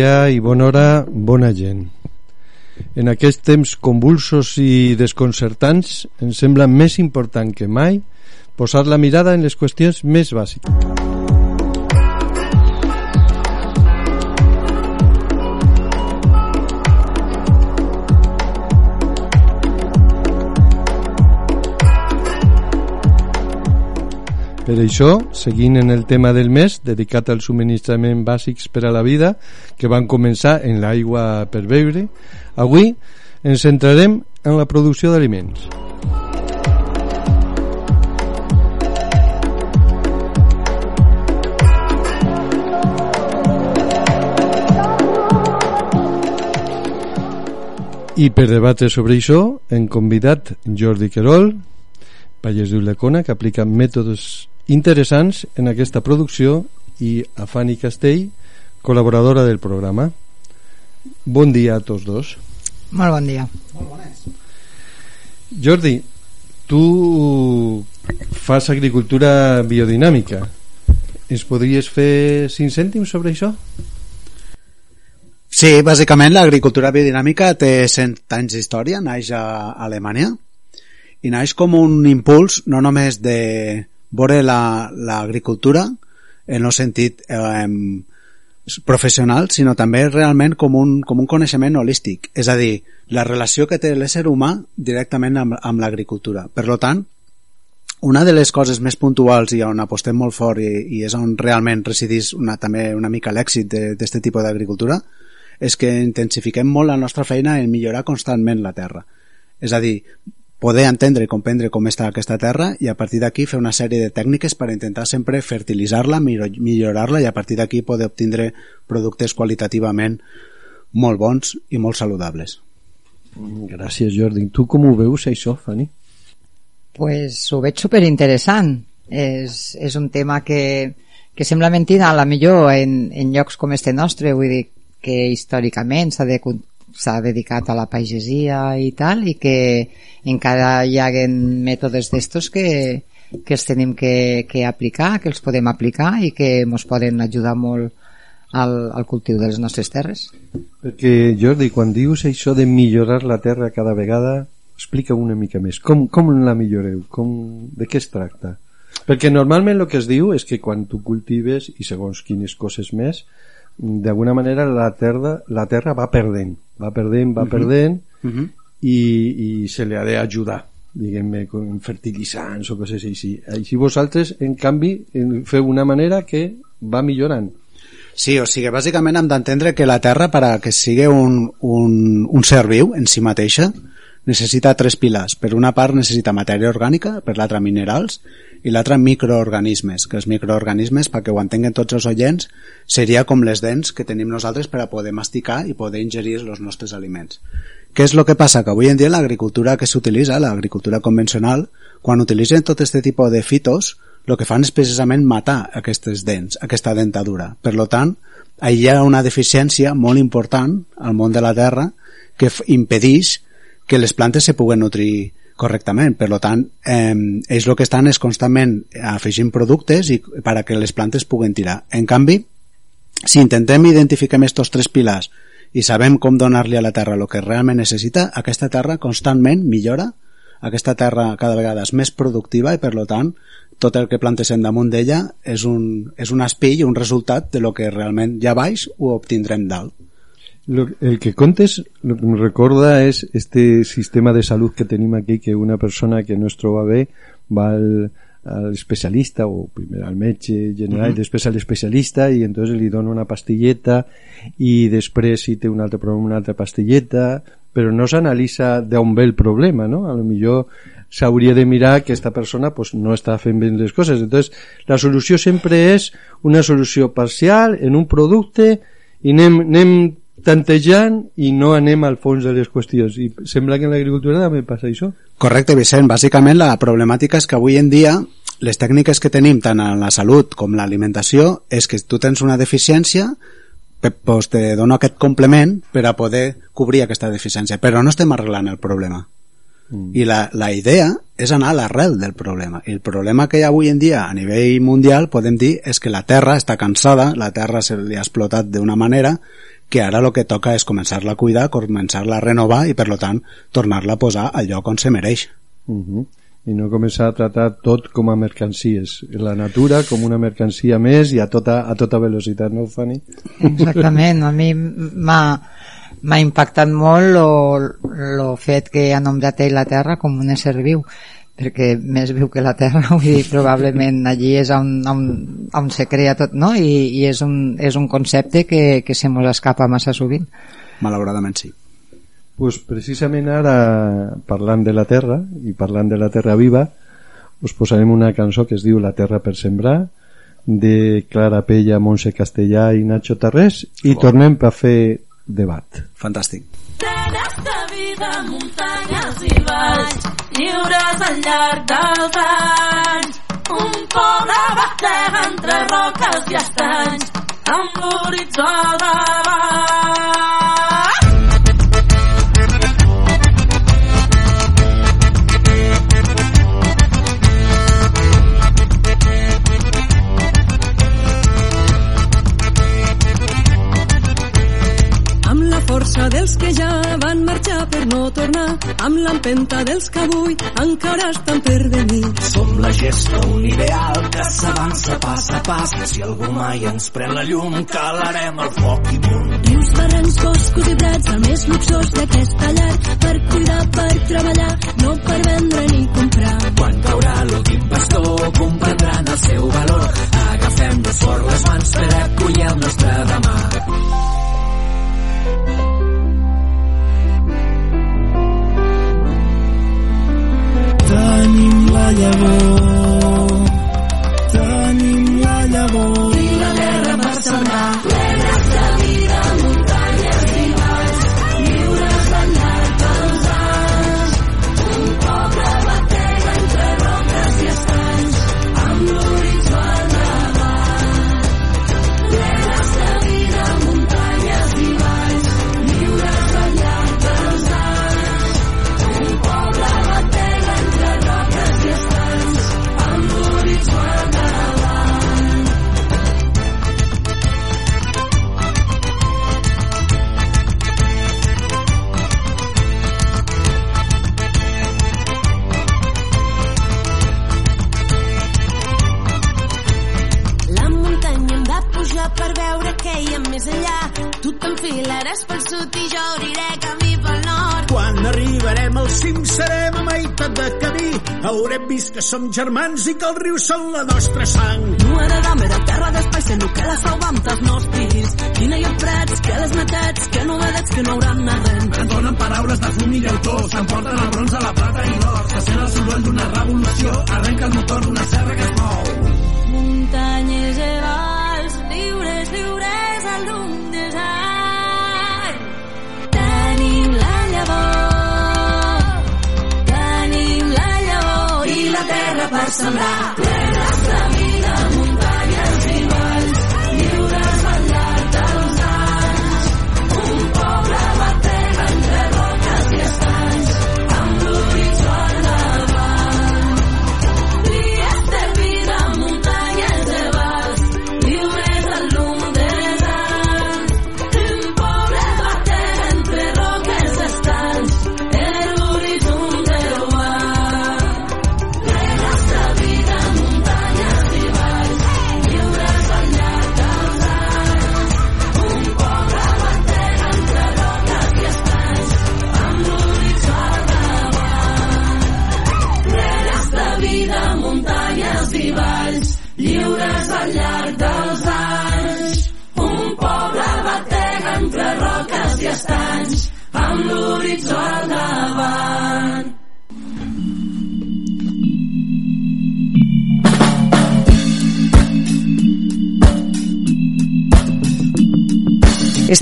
Dia i bona hora, bona gent. En aquests temps convulsos i desconcertants ens sembla més important que mai posar la mirada en les qüestions més bàsiques. Per això, seguint en el tema del mes, dedicat al subministrament bàsics per a la vida, que van començar en l'aigua per beure, avui ens centrarem en la producció d'aliments. I per debatre sobre això hem convidat Jordi Querol, pagès d'Ullecona, que aplica mètodes interessants en aquesta producció i a Fanny Castell, col·laboradora del programa. Bon dia a tots dos. Molt bon dia. Jordi, tu fas agricultura biodinàmica. Ens podries fer cinc cèntims sobre això? Sí, bàsicament l'agricultura biodinàmica té 100 anys d'història, naix a Alemanya i naix com un impuls no només de veure l'agricultura la, en el sentit eh, professional, sinó també realment com un, com un coneixement holístic, és a dir, la relació que té l'ésser humà directament amb, amb l'agricultura. Per tant, una de les coses més puntuals i on apostem molt fort i, i és on realment residís una, també una mica l'èxit d'aquest tipus d'agricultura és que intensifiquem molt la nostra feina en millorar constantment la terra. És a dir, poder entendre i comprendre com està aquesta terra i a partir d'aquí fer una sèrie de tècniques per intentar sempre fertilitzar-la, millorar-la i a partir d'aquí poder obtindre productes qualitativament molt bons i molt saludables. Gràcies, Jordi. Tu com ho veus, això, Fanny? Pues ho veig superinteressant. És, és un tema que, que sembla mentida, a la millor en, en llocs com este nostre, vull dir, que històricament s'ha de, s'ha dedicat a la pagesia i tal i que encara hi haguen mètodes d'estos que, que els tenim que, que aplicar, que els podem aplicar i que ens poden ajudar molt al, al cultiu de les nostres terres. Perquè, Jordi, quan dius això de millorar la terra cada vegada, explica una mica més. Com, com la milloreu? Com, de què es tracta? Perquè normalment el que es diu és que quan tu cultives, i segons quines coses més, d'alguna manera la terra, la terra va perdent, va perdent, va uh -huh. perdent uh -huh. i, i se li ha d'ajudar diguem-ne, con fertilitzants o coses així. Així vosaltres, en canvi, feu una manera que va millorant. Sí, o sigui, bàsicament hem d'entendre que la Terra, per a que sigui un, un, un ser viu en si mateixa, necessita tres pilars. Per una part necessita matèria orgànica, per l'altra minerals i l'altre microorganismes, que els microorganismes, perquè ho entenguen tots els oients, seria com les dents que tenim nosaltres per a poder masticar i poder ingerir els nostres aliments. Què és el que passa? Que avui en dia l'agricultura que s'utilitza, l'agricultura convencional, quan utilitzen tot aquest tipus de fitos, el que fan és precisament matar aquestes dents, aquesta dentadura. Per lo tant, hi ha una deficiència molt important al món de la terra que impedeix que les plantes se puguen nutrir correctament. Per tant, eh, ells el que estan és constantment afegint productes i per a que les plantes puguen tirar. En canvi, si intentem identificar aquests tres pilars i sabem com donar-li a la terra el que realment necessita, aquesta terra constantment millora, aquesta terra cada vegada és més productiva i per tant tot el que plantesem damunt d'ella és un, és un espill, un resultat de lo que realment ja baix ho obtindrem dalt. Lo, el que contes lo que me recorda es este sistema de salud que tenim aquí que una persona que no es troba bé va al, al especialista o primer al metge general uh -huh. després a l'especialista i entonces li dona una pastilleta i després si té un altre problema una altra pastilleta però no s'analitza d'on ve el problema no? a lo millor s'hauria de mirar que aquesta persona pues, no està fent bé les coses entonces la solució sempre és una solució parcial en un producte i anem, anem tantejant i no anem al fons de les qüestions i sembla que en l'agricultura també passa això Correcte, Vicent. Bàsicament la problemàtica és que avui en dia les tècniques que tenim tant en la salut com l'alimentació és que tu tens una deficiència pues te dono aquest complement per a poder cobrir aquesta deficiència, però no estem arreglant el problema. Mm. I la, la idea és anar a l'arrel del problema. I el problema que hi ha avui en dia a nivell mundial, podem dir, és que la Terra està cansada, la Terra se li ha explotat d'una manera que ara el que toca és començar-la a cuidar, començar-la a renovar i, per lo tant, tornar-la a posar al lloc on se mereix. Uh -huh. i no començar a tractar tot com a mercancies la natura com una mercancia més i a tota, a tota velocitat, no, Fanny? Exactament, a mi m'ha m'ha impactat molt el fet que ha nombrat ell la Terra com un ésser viu perquè més viu que la Terra vull dir, probablement allí és on, on, on se crea tot no? I, i és, un, és un concepte que, que se mos escapa massa sovint malauradament sí pues precisament ara parlant de la Terra i parlant de la Terra viva us posarem una cançó que es diu La Terra per sembrar de Clara Pella, Montse Castellà i Nacho Tarrés i oh. tornem per fer debat fantàstic vida, muntanyes i valls, lliures al llarg dels anys. Un pobre batega entre roques i estanys, amb l'horitzó davant. Dels que ja van marxar per no tornar, amb l'empenta dels que avui encara estan per venir. Som la gesta, un ideal que s'avança pas a pas. Si algú mai ens pren la llum, calarem el foc i punt. Rius, barrancs, boscos i prats, el més luxós d'aquesta llar, per cuidar, per treballar, no per vendre ni comprar. Quan caurà l'últim pastor, comprendran el seu valor. Agafem-nos fort les mans per acollir el nostre demà. Tenim la germans i que els rius són la nostra sang.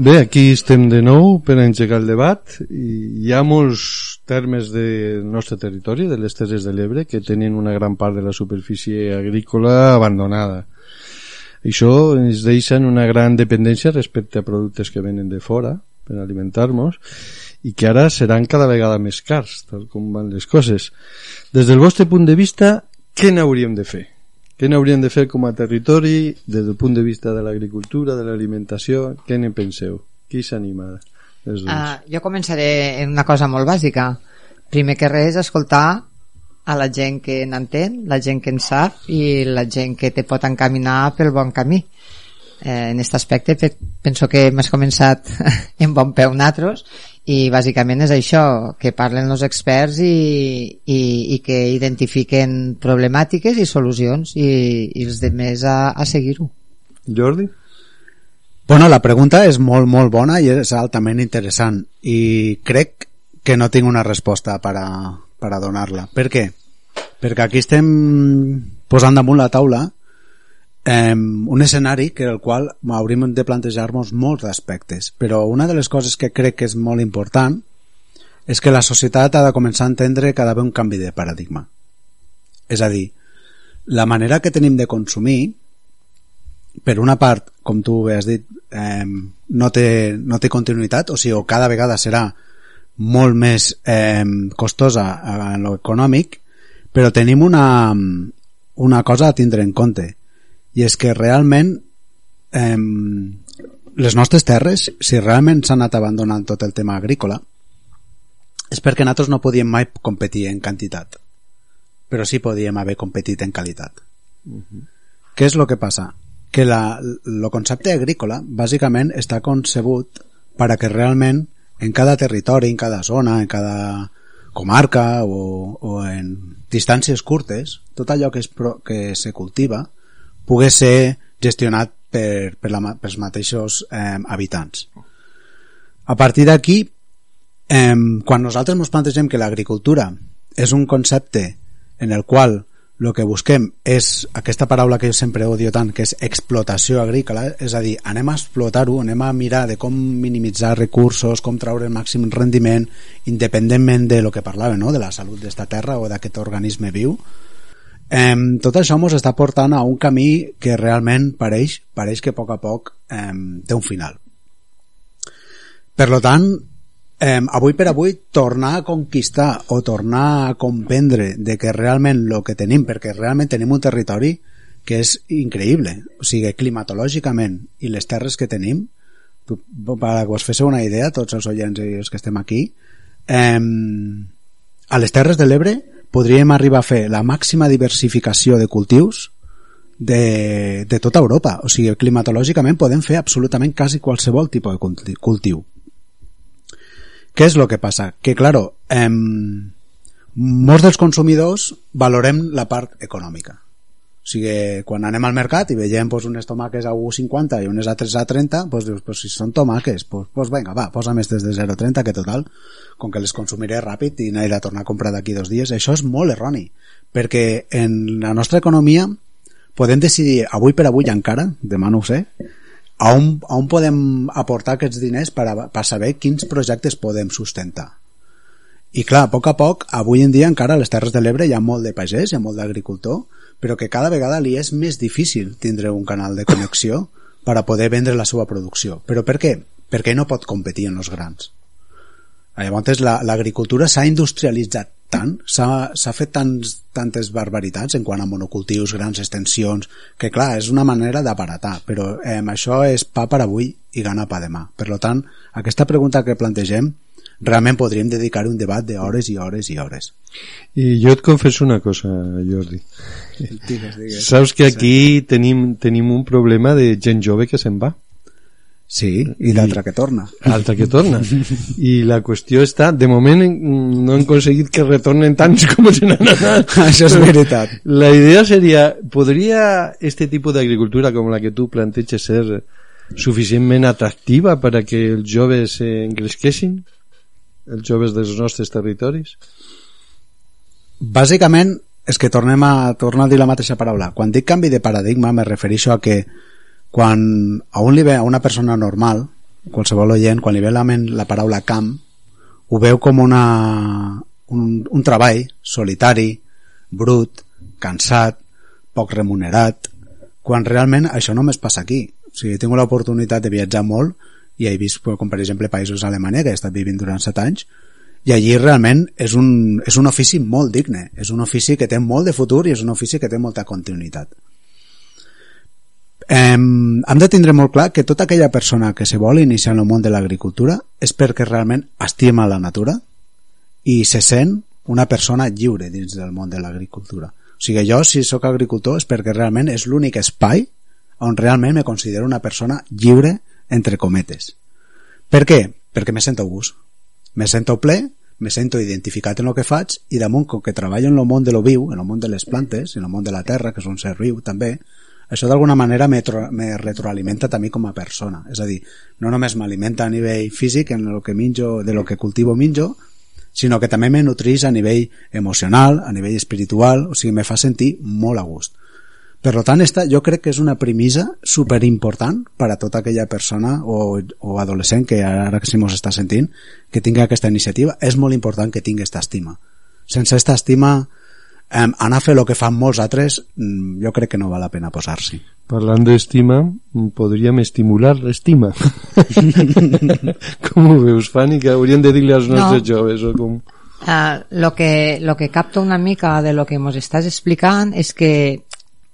Bé, aquí estem de nou per engegar el debat i hi ha molts termes del nostre territori, de les Terres de l'Ebre, que tenen una gran part de la superfície agrícola abandonada. Això ens deixa en una gran dependència respecte a productes que venen de fora per alimentar-nos i que ara seran cada vegada més cars, tal com van les coses. Des del vostre punt de vista, què n'hauríem de fer? Què n'hauríem de fer com a territori des del punt de vista de l'agricultura, de l'alimentació? Què ne penseu? Qui s'anima? Uh, jo començaré en una cosa molt bàsica. Primer que res, escoltar a la gent que n'entén, la gent que en sap i la gent que te pot encaminar pel bon camí. Eh, en aquest aspecte pe- penso que hem començat en bon peu natros i bàsicament és això, que parlen els experts i, i, i que identifiquen problemàtiques i solucions i, i els demés a, a seguir-ho. Jordi? Bueno, la pregunta és molt, molt bona i és altament interessant i crec que no tinc una resposta per a, per a donar-la. Per què? Perquè aquí estem posant damunt la taula eh, un escenari que el qual hauríem de plantejar-nos molts aspectes, però una de les coses que crec que és molt important és que la societat ha de començar a entendre cada vegada un canvi de paradigma. És a dir, la manera que tenim de consumir per una part, com tu bé has dit, eh, no, té, no té continuïtat, o sigui, o cada vegada serà molt més eh, costosa en lo econòmic, però tenim una, una cosa a tindre en compte, i és que realment eh, les nostres terres, si realment s'ha anat abandonant tot el tema agrícola, és perquè nosaltres no podíem mai competir en quantitat, però sí podíem haver competit en qualitat. Què és el que passa? Que el concepte agrícola bàsicament està concebut per a que realment en cada territori, en cada zona, en cada comarca o, o en distàncies curtes, tot allò que, es, pro- que se cultiva pogués ser gestionat per, per la, pels mateixos eh, habitants. A partir d'aquí, eh, quan nosaltres ens plantegem que l'agricultura és un concepte en el qual el que busquem és aquesta paraula que jo sempre odio tant, que és explotació agrícola, és a dir, anem a explotar-ho, anem a mirar de com minimitzar recursos, com treure el màxim rendiment, independentment de lo que parlava, no? de la salut d'esta terra o d'aquest organisme viu. Eh, tot això ens està portant a un camí que realment pareix, pareix que a poc a poc eh, té un final. Per lo tant, eh, avui per avui tornar a conquistar o tornar a comprendre de que realment el que tenim, perquè realment tenim un territori que és increïble, o sigui, climatològicament i les terres que tenim, per que us féssiu una idea, tots els oients i els que estem aquí, eh, a les terres de l'Ebre podríem arribar a fer la màxima diversificació de cultius de, de tota Europa. O sigui, climatològicament podem fer absolutament quasi qualsevol tipus de culti- cultiu. Què és el que passa? Que, claro, eh, molts dels consumidors valorem la part econòmica. O sigui, quan anem al mercat i veiem pues, unes tomàques a 1,50 i unes a 30, pues, dius, pues, si són tomàques, pues, pues venga, va, posa més des de 0,30 que total, com que les consumiré ràpid i n'he de tornar a comprar d'aquí dos dies. Això és molt erroni, perquè en la nostra economia podem decidir avui per avui encara, demà no ho sé, a on, a on podem aportar aquests diners per, a, per saber quins projectes podem sustentar. I clar, a poc a poc, avui en dia encara a les Terres de l'Ebre hi ha molt de pagès, hi ha molt d'agricultor, però que cada vegada li és més difícil tindre un canal de connexió per a poder vendre la seva producció. Però per què? Perquè no pot competir en els grans. Llavors la- l'agricultura s'ha industrialitzat tant, s'ha fet tants, tantes barbaritats en quant a monocultius, grans extensions, que clar, és una manera d'aparatar, però eh, això és pa per avui i gana pa demà. Per tant, aquesta pregunta que plantegem realment podríem dedicar un debat de hores i hores i hores. I jo et confesso una cosa, Jordi. Digues, digues. Saps que aquí tenim, tenim un problema de gent jove que se'n va. Sí, i l'altra que torna. Altra que torna. I la qüestió està, de moment mm, no hem aconseguit que retornen tants com se n'han anat. Això és veritat. La idea seria, ¿podría este tipo de agricultura como la que tú planteges ser suficientment atractiva per a que els joves engresquessin? Els joves dels nostres territoris? Bàsicament, és que tornem a, tornar a dir la mateixa paraula. Quan dic canvi de paradigma, me refereixo a que quan a un li ve a una persona normal, qualsevol oient, quan li ve la ment la paraula camp, ho veu com una, un, un treball solitari, brut, cansat, poc remunerat, quan realment això només passa aquí. O sigui, tingut l'oportunitat de viatjar molt i he vist, com per exemple, països a Alemanya, que he estat vivint durant set anys, i allí realment és un, és un ofici molt digne, és un ofici que té molt de futur i és un ofici que té molta continuïtat. Hem, hem de tindre molt clar que tota aquella persona que se vol iniciar en el món de l'agricultura és perquè realment estima la natura i se sent una persona lliure dins del món de l'agricultura. O sigui, jo, si sóc agricultor, és perquè realment és l'únic espai on realment me considero una persona lliure, entre cometes. Per què? Perquè me sento a gust. Me sento ple, me sento identificat en el que faig i damunt, com que treballo en el món de lo viu, en el món de les plantes, en el món de la terra, que és un ser viu també, això d'alguna manera me, me retroalimenta també com a persona. És a dir, no només m'alimenta a nivell físic en el que minjo, de lo que cultivo minjo, sinó que també me nutreix a nivell emocional, a nivell espiritual, o sigui, me fa sentir molt a gust. Per tant, esta, jo crec que és una premissa superimportant per a tota aquella persona o, o adolescent que ara que sí mos està sentint que tingui aquesta iniciativa. És molt important que tingui aquesta estima. Sense aquesta estima, eh, anar a fer el que fan molts altres, mm, jo crec que no val la pena posar-s'hi. Parlant d'estima, mm, podríem estimular l'estima. com ho veus, Fanny? Que hauríem de dir-li als No. nostres joves o com... Ah, lo que lo que capto una mica de lo que nos estás explicant és que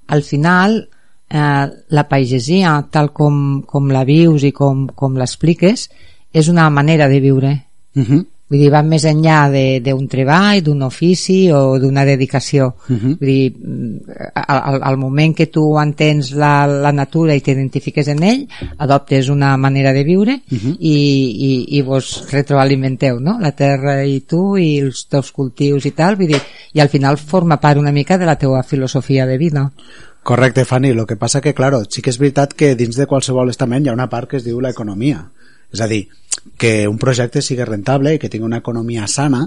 al final eh, la pagesia tal com, com la vius i com, com l'expliques és una manera de viure Uh -huh. Vull dir, va més enllà de- d'un treball, d'un ofici o d'una dedicació Uh -huh. vull dir, al, al- al moment que tu entens la, la natura i t'identifiques en ell adoptes una manera de viure Uh -huh. i, i, i vos retroalimenteu no? la terra i tu i els teus cultius i tal vull dir, i al final forma part una mica de la teua filosofia de vida Correcte, Fanny. El que passa que, claro, sí que és veritat que dins de qualsevol estament hi ha una part que es diu l'economia. És a dir, que un projecte sigui rentable i que tingui una economia sana,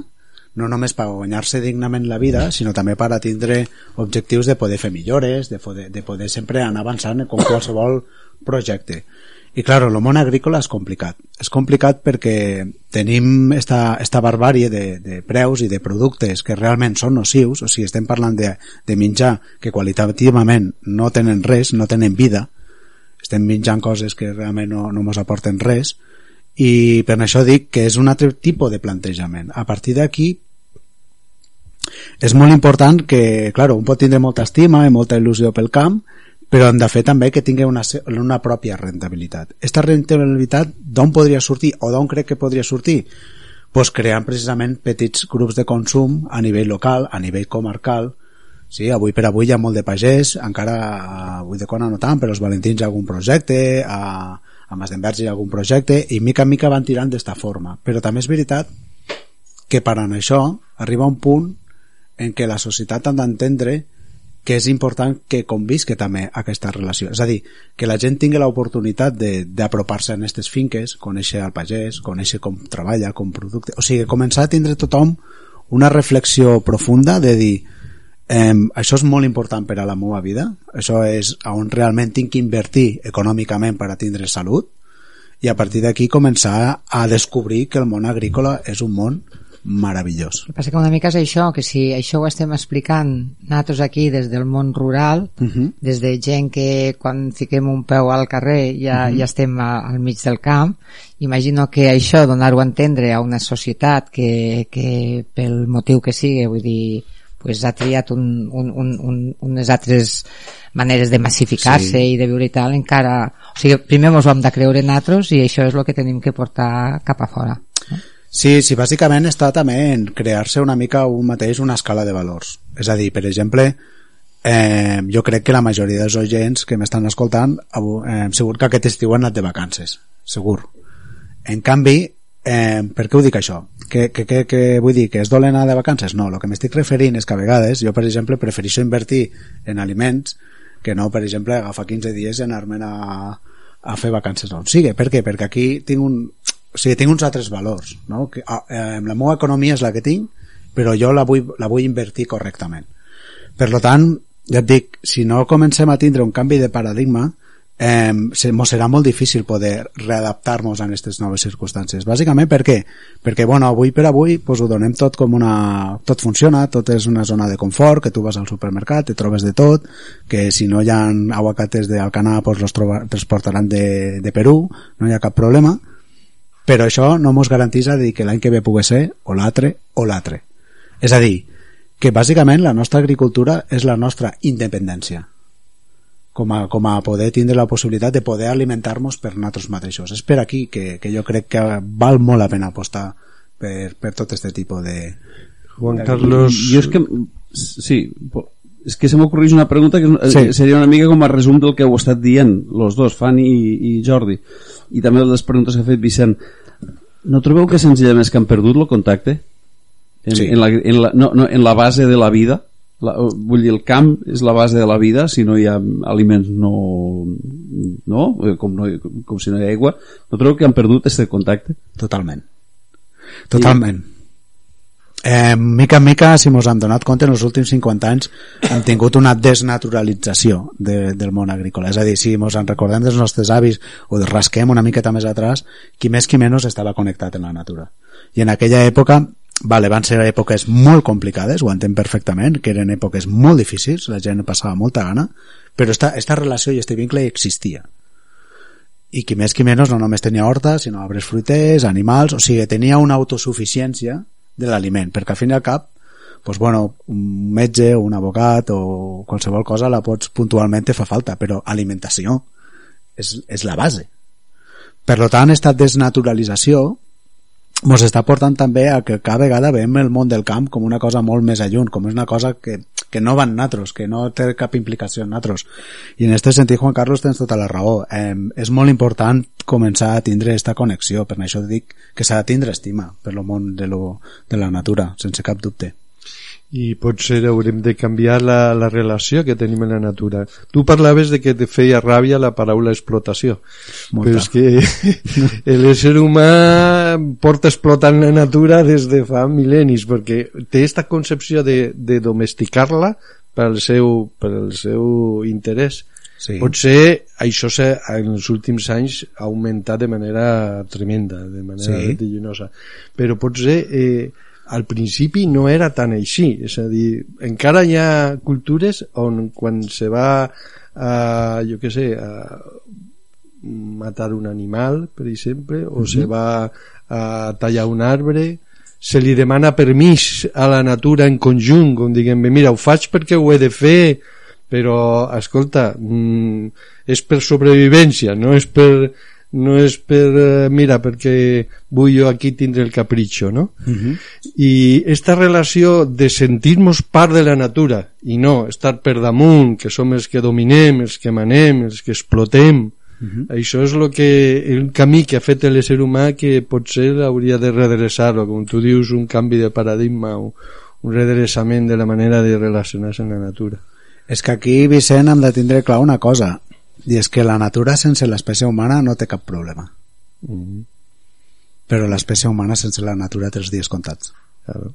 no només per guanyar-se dignament la vida, sinó també per tindre objectius de poder fer millores, de poder, de poder sempre anar avançant com qualsevol projecte. I, claro, el món agrícola és complicat. És complicat perquè tenim esta, esta barbàrie de, de preus i de productes que realment són nocius, o sigui, estem parlant de, de menjar que qualitativament no tenen res, no tenen vida, estem menjant coses que realment no, no ens aporten res, i per això dic que és un altre tipus de plantejament. A partir d'aquí, és molt important que, claro, un pot tindre molta estima i molta il·lusió pel camp, però hem de fer també que tingui una, una pròpia rentabilitat. Esta rentabilitat d'on podria sortir o d'on crec que podria sortir? Pues creant precisament petits grups de consum a nivell local, a nivell comarcal, Sí, avui per avui hi ha molt de pagès, encara avui de Cona no tant, però els Valentins hi ha algun projecte, a, a Masdenverge hi ha algun projecte, i mica en mica van tirant d'esta forma. Però també és veritat que parant això arriba un punt en què la societat ha d'entendre que és important que convisque també aquesta relació. És a dir, que la gent tingui l'oportunitat d'apropar-se a aquestes finques, conèixer el pagès, conèixer com treballa, com producte... O sigui, començar a tindre tothom una reflexió profunda de dir eh, això és molt important per a la meva vida, això és on realment tinc que invertir econòmicament per a tindre salut i a partir d'aquí començar a descobrir que el món agrícola és un món meravellós. El que passa que una mica és això, que si això ho estem explicant nosaltres aquí des del món rural, Uh -huh. des de gent que quan fiquem un peu al carrer ja, ja estem a, al mig del camp, imagino que això, donar-ho a entendre a una societat que, que pel motiu que sigui, vull dir, pues ha triat un, un, un, un, unes altres maneres de massificar-se Sí. i de viure i tal, encara... O sigui, primer mos ho hem de creure nosaltres i això és el que tenim que portar cap a fora. Sí, sí, bàsicament està també en crear-se una mica un mateix una escala de valors. És a dir, per exemple, eh, jo crec que la majoria dels oients que m'estan escoltant eh, segur que aquest estiu han anat de vacances, segur. En canvi, eh, per què ho dic això? Que, que, que, que vull dir que és dolent anar de vacances? No, el que m'estic referint és que a vegades jo, per exemple, prefereixo invertir en aliments que no, per exemple, agafar 15 dies i anar-me'n a, a fer vacances on sigui. Per què? Perquè aquí tinc un, o sigui, tinc uns altres valors, no? Que, eh, la meva economia és la que tinc, però jo la vull, la vull invertir correctament. Per tant, ja et dic, si no comencem a tindre un canvi de paradigma, eh, serà molt difícil poder readaptar-nos a aquestes noves circumstàncies. Bàsicament per què? Perquè, bueno, avui per avui pues, ho donem tot com una... Tot funciona, tot és una zona de confort, que tu vas al supermercat, te trobes de tot, que si no hi ha aguacates d'Alcanar, pues los troba, transportaran de, de Perú, no hi ha cap problema, però això no mos a dir que l'any que ve pugui ser o l'altre o l'altre. És a dir, que bàsicament la nostra agricultura és la nostra independència com a, com a poder tindre la possibilitat de poder alimentar-nos per nosaltres mateixos. És per aquí que, que jo crec que val molt la pena apostar per, per tot aquest tipus de... Juan Carlos... Jo és que... Sí, és que se m'ocorreix una pregunta que és- Sí. eh, seria una mica com a resum del que heu estat dient, los dos, Fanny i, i Jordi, i també les preguntes que ha fet Vicent. No trobeu que senzillament és que han perdut el contacte? En, Sí. en, la, en, la, no, no, en la base de la vida? La, vull dir, el camp és la base de la vida, si no hi ha aliments no... no? Eh, Com, no, com si no hi ha aigua. No trobeu que han perdut aquest contacte? Totalment. Totalment. Eh, mica en mica, si mos hem donat compte, en els últims 50 anys hem tingut una desnaturalització de, del món agrícola. És a dir, si mos en recordem dels nostres avis o rasquem una miqueta més atrás, qui més qui menys estava connectat en la natura. I en aquella època, vale, van ser èpoques molt complicades, ho entenc perfectament, que eren èpoques molt difícils, la gent passava molta gana, però esta, esta relació i este vincle existia i qui més qui menys no només tenia horta, sinó arbres fruiters, animals, o sigui, tenia una autosuficiència de l'aliment, perquè al fin i al cap doncs, bueno, un metge un abogat o qualsevol cosa la pots puntualment te fa falta, però alimentació és, és la base. Per tant, esta desnaturalització ens està portant també a que cada vegada veiem el món del camp com una cosa molt més alluny, com és una cosa que, que no va en natros, que no té cap implicació en natros. I en aquest sentit, Juan Carlos, tens tota la raó. Eh, és molt important començar a tindre aquesta connexió, per això dic que s'ha de tindre estima per el món de, lo, de la natura, sense cap dubte. I potser haurem de canviar la, la relació que tenim amb la natura. Tu parlaves de que te feia ràbia la paraula explotació, Molta. però és que l'ésser humà porta explotant la natura des de fa mil·lennis, perquè té esta concepció de, de domesticar-la pel seu, pel seu interès. Sí. Potser això en els últims anys ha augmentat de manera tremenda, de manera Sí. vertiginosa. Però potser eh, al principi no era tan així. És a dir, encara hi ha cultures on quan se va a, jo què sé, a matar un animal, per exemple, o se va a tallar un arbre, se li demana permís a la natura en conjunt, com diguem, mira, ho faig perquè ho he de fer, però, escolta, mm, és per sobrevivència, no és per, no és per, eh, mira, perquè vull jo aquí tindre el capritxo, no? Uh -huh. i esta relació de sentir-nos part de la natura i no estar per damunt, que som els que dominem, els que manem, els que explotem, uh -huh. això és lo que, el camí que ha fet l'ésser humà que potser hauria de redreçar-lo, com tu dius, un canvi de paradigma o un redreçament de la manera de relacionar-se amb la natura. És que aquí, Vicent, hem de tindre clar una cosa, i és que la natura sense l'espècie humana no té cap problema. Mm -hmm. Però l'espècie humana sense la natura té els dies comptats. Claro.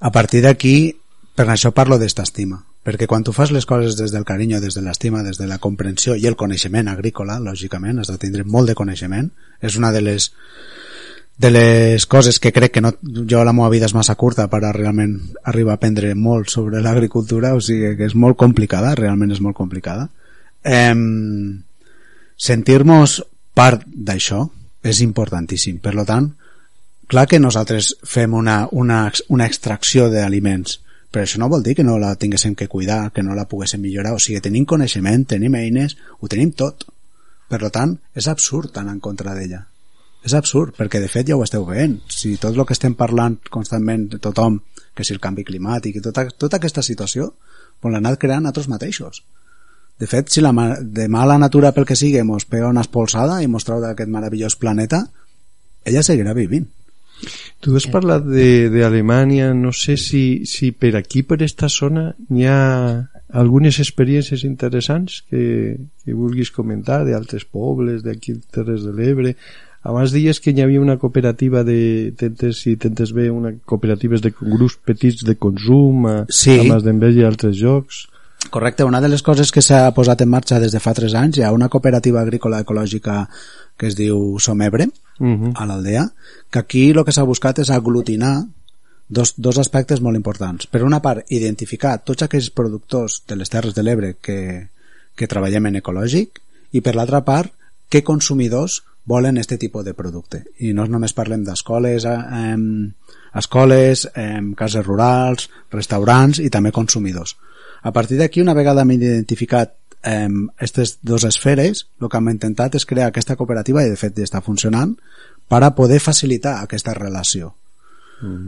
A partir d'aquí, per això parlo d'esta estima. Perquè quan tu fas les coses des del carinyo, des de l'estima, des de la comprensió i el coneixement agrícola, lògicament, has de tindre molt de coneixement. És una de les de les coses que crec que no, jo la meva vida és massa curta per a realment arribar a aprendre molt sobre l'agricultura, o sigui que és molt complicada, realment és molt complicada. Eh, Sentir-nos part d'això és importantíssim. Per tant, clar que nosaltres fem una, una, una extracció d'aliments, però això no vol dir que no la tinguéssim que cuidar, que no la poguéssim millorar. O sigui, tenim coneixement, tenim eines, ho tenim tot. Per tant, és absurd anar en contra d'ella. És absurd, perquè de fet ja ho esteu veient. Si tot el que estem parlant constantment de tothom, que si el canvi climàtic i tota, tota aquesta situació, pues l'ha anat creant nosaltres mateixos. De fet, si la, ma- demà la natura pel que sigui mos pega una espolsada i mos trau d'aquest meravellós planeta, ella seguirà vivint. Tu has parlat de, de Alemanya, no sé si, si per aquí, per esta zona, hi ha algunes experiències interessants que, que vulguis comentar d'altres pobles, d'aquí Terres de l'Ebre. Abans dies que hi havia una cooperativa de, tentes, si tentes bé, una cooperatives de grups petits de consum a, Sí. a Masdenvell i altres llocs. Correcte, una de les coses que s'ha posat en marxa des de fa 3 anys, hi ha una cooperativa agrícola ecològica que es diu Somebre, Uh -huh. a l'aldea, que aquí el que s'ha buscat és aglutinar dos, dos aspectes molt importants. Per una part, identificar tots aquells productors de les Terres de l'Ebre que, que treballem en ecològic i per l'altra part, què consumidors volen este tipus de producte. I no només parlem d'escoles, eh, escoles, em, cases rurals, restaurants i també consumidors. A partir d'aquí, una vegada hem identificat aquestes dues esferes, el que hem intentat és crear aquesta cooperativa, i de fet ja està funcionant, per a poder facilitar aquesta relació.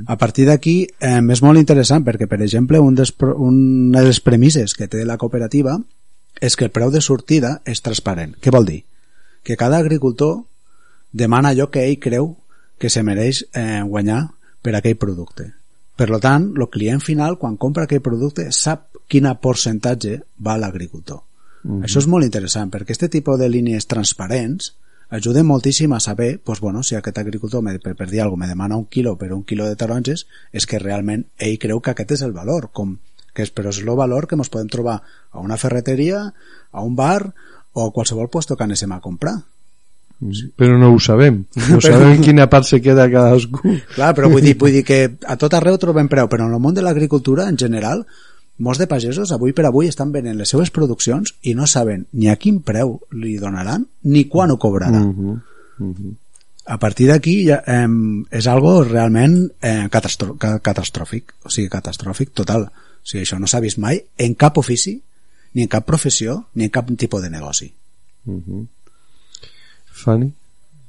A partir d'aquí eh, és molt interessant perquè, per exemple, un pro- una de les premisses que té la cooperativa és que el preu de sortida és transparent. Què vol dir? Que cada agricultor demana allò que ell creu que se mereix eh, guanyar per aquell producte. Per lo tant, el client final, quan compra aquell producte, sap quina percentatge va a l'agricultor. Mhm. Això és molt interessant, perquè aquest tipus de línies transparents ajuden moltíssim a saber pues, bueno, si aquest agricultor, me, per, per dir alguna cosa, me demana un quilo per un quilo de taronges, és que realment ell creu que aquest és el valor, com que és, però és el valor que ens podem trobar a una ferreteria, a un bar o a qualsevol puesto que anéssim a comprar. Però no ho sabem. No sabem quina part se queda cadascú. Clar, però vull dir, vull dir que a tot arreu trobem preu, però en el món de l'agricultura, en general, molts de pagesos avui per avui estan venent les seves produccions i no saben ni a quin preu li donaran ni quan ho cobraran. Uh -huh. A partir d'aquí ja, eh, és algo realment eh, catastròfic, o sigui, catastròfic total. O sigui, això no s'ha vist mai en cap ofici, ni en cap professió, ni en cap tipus de negoci. Uh -huh. Fanny?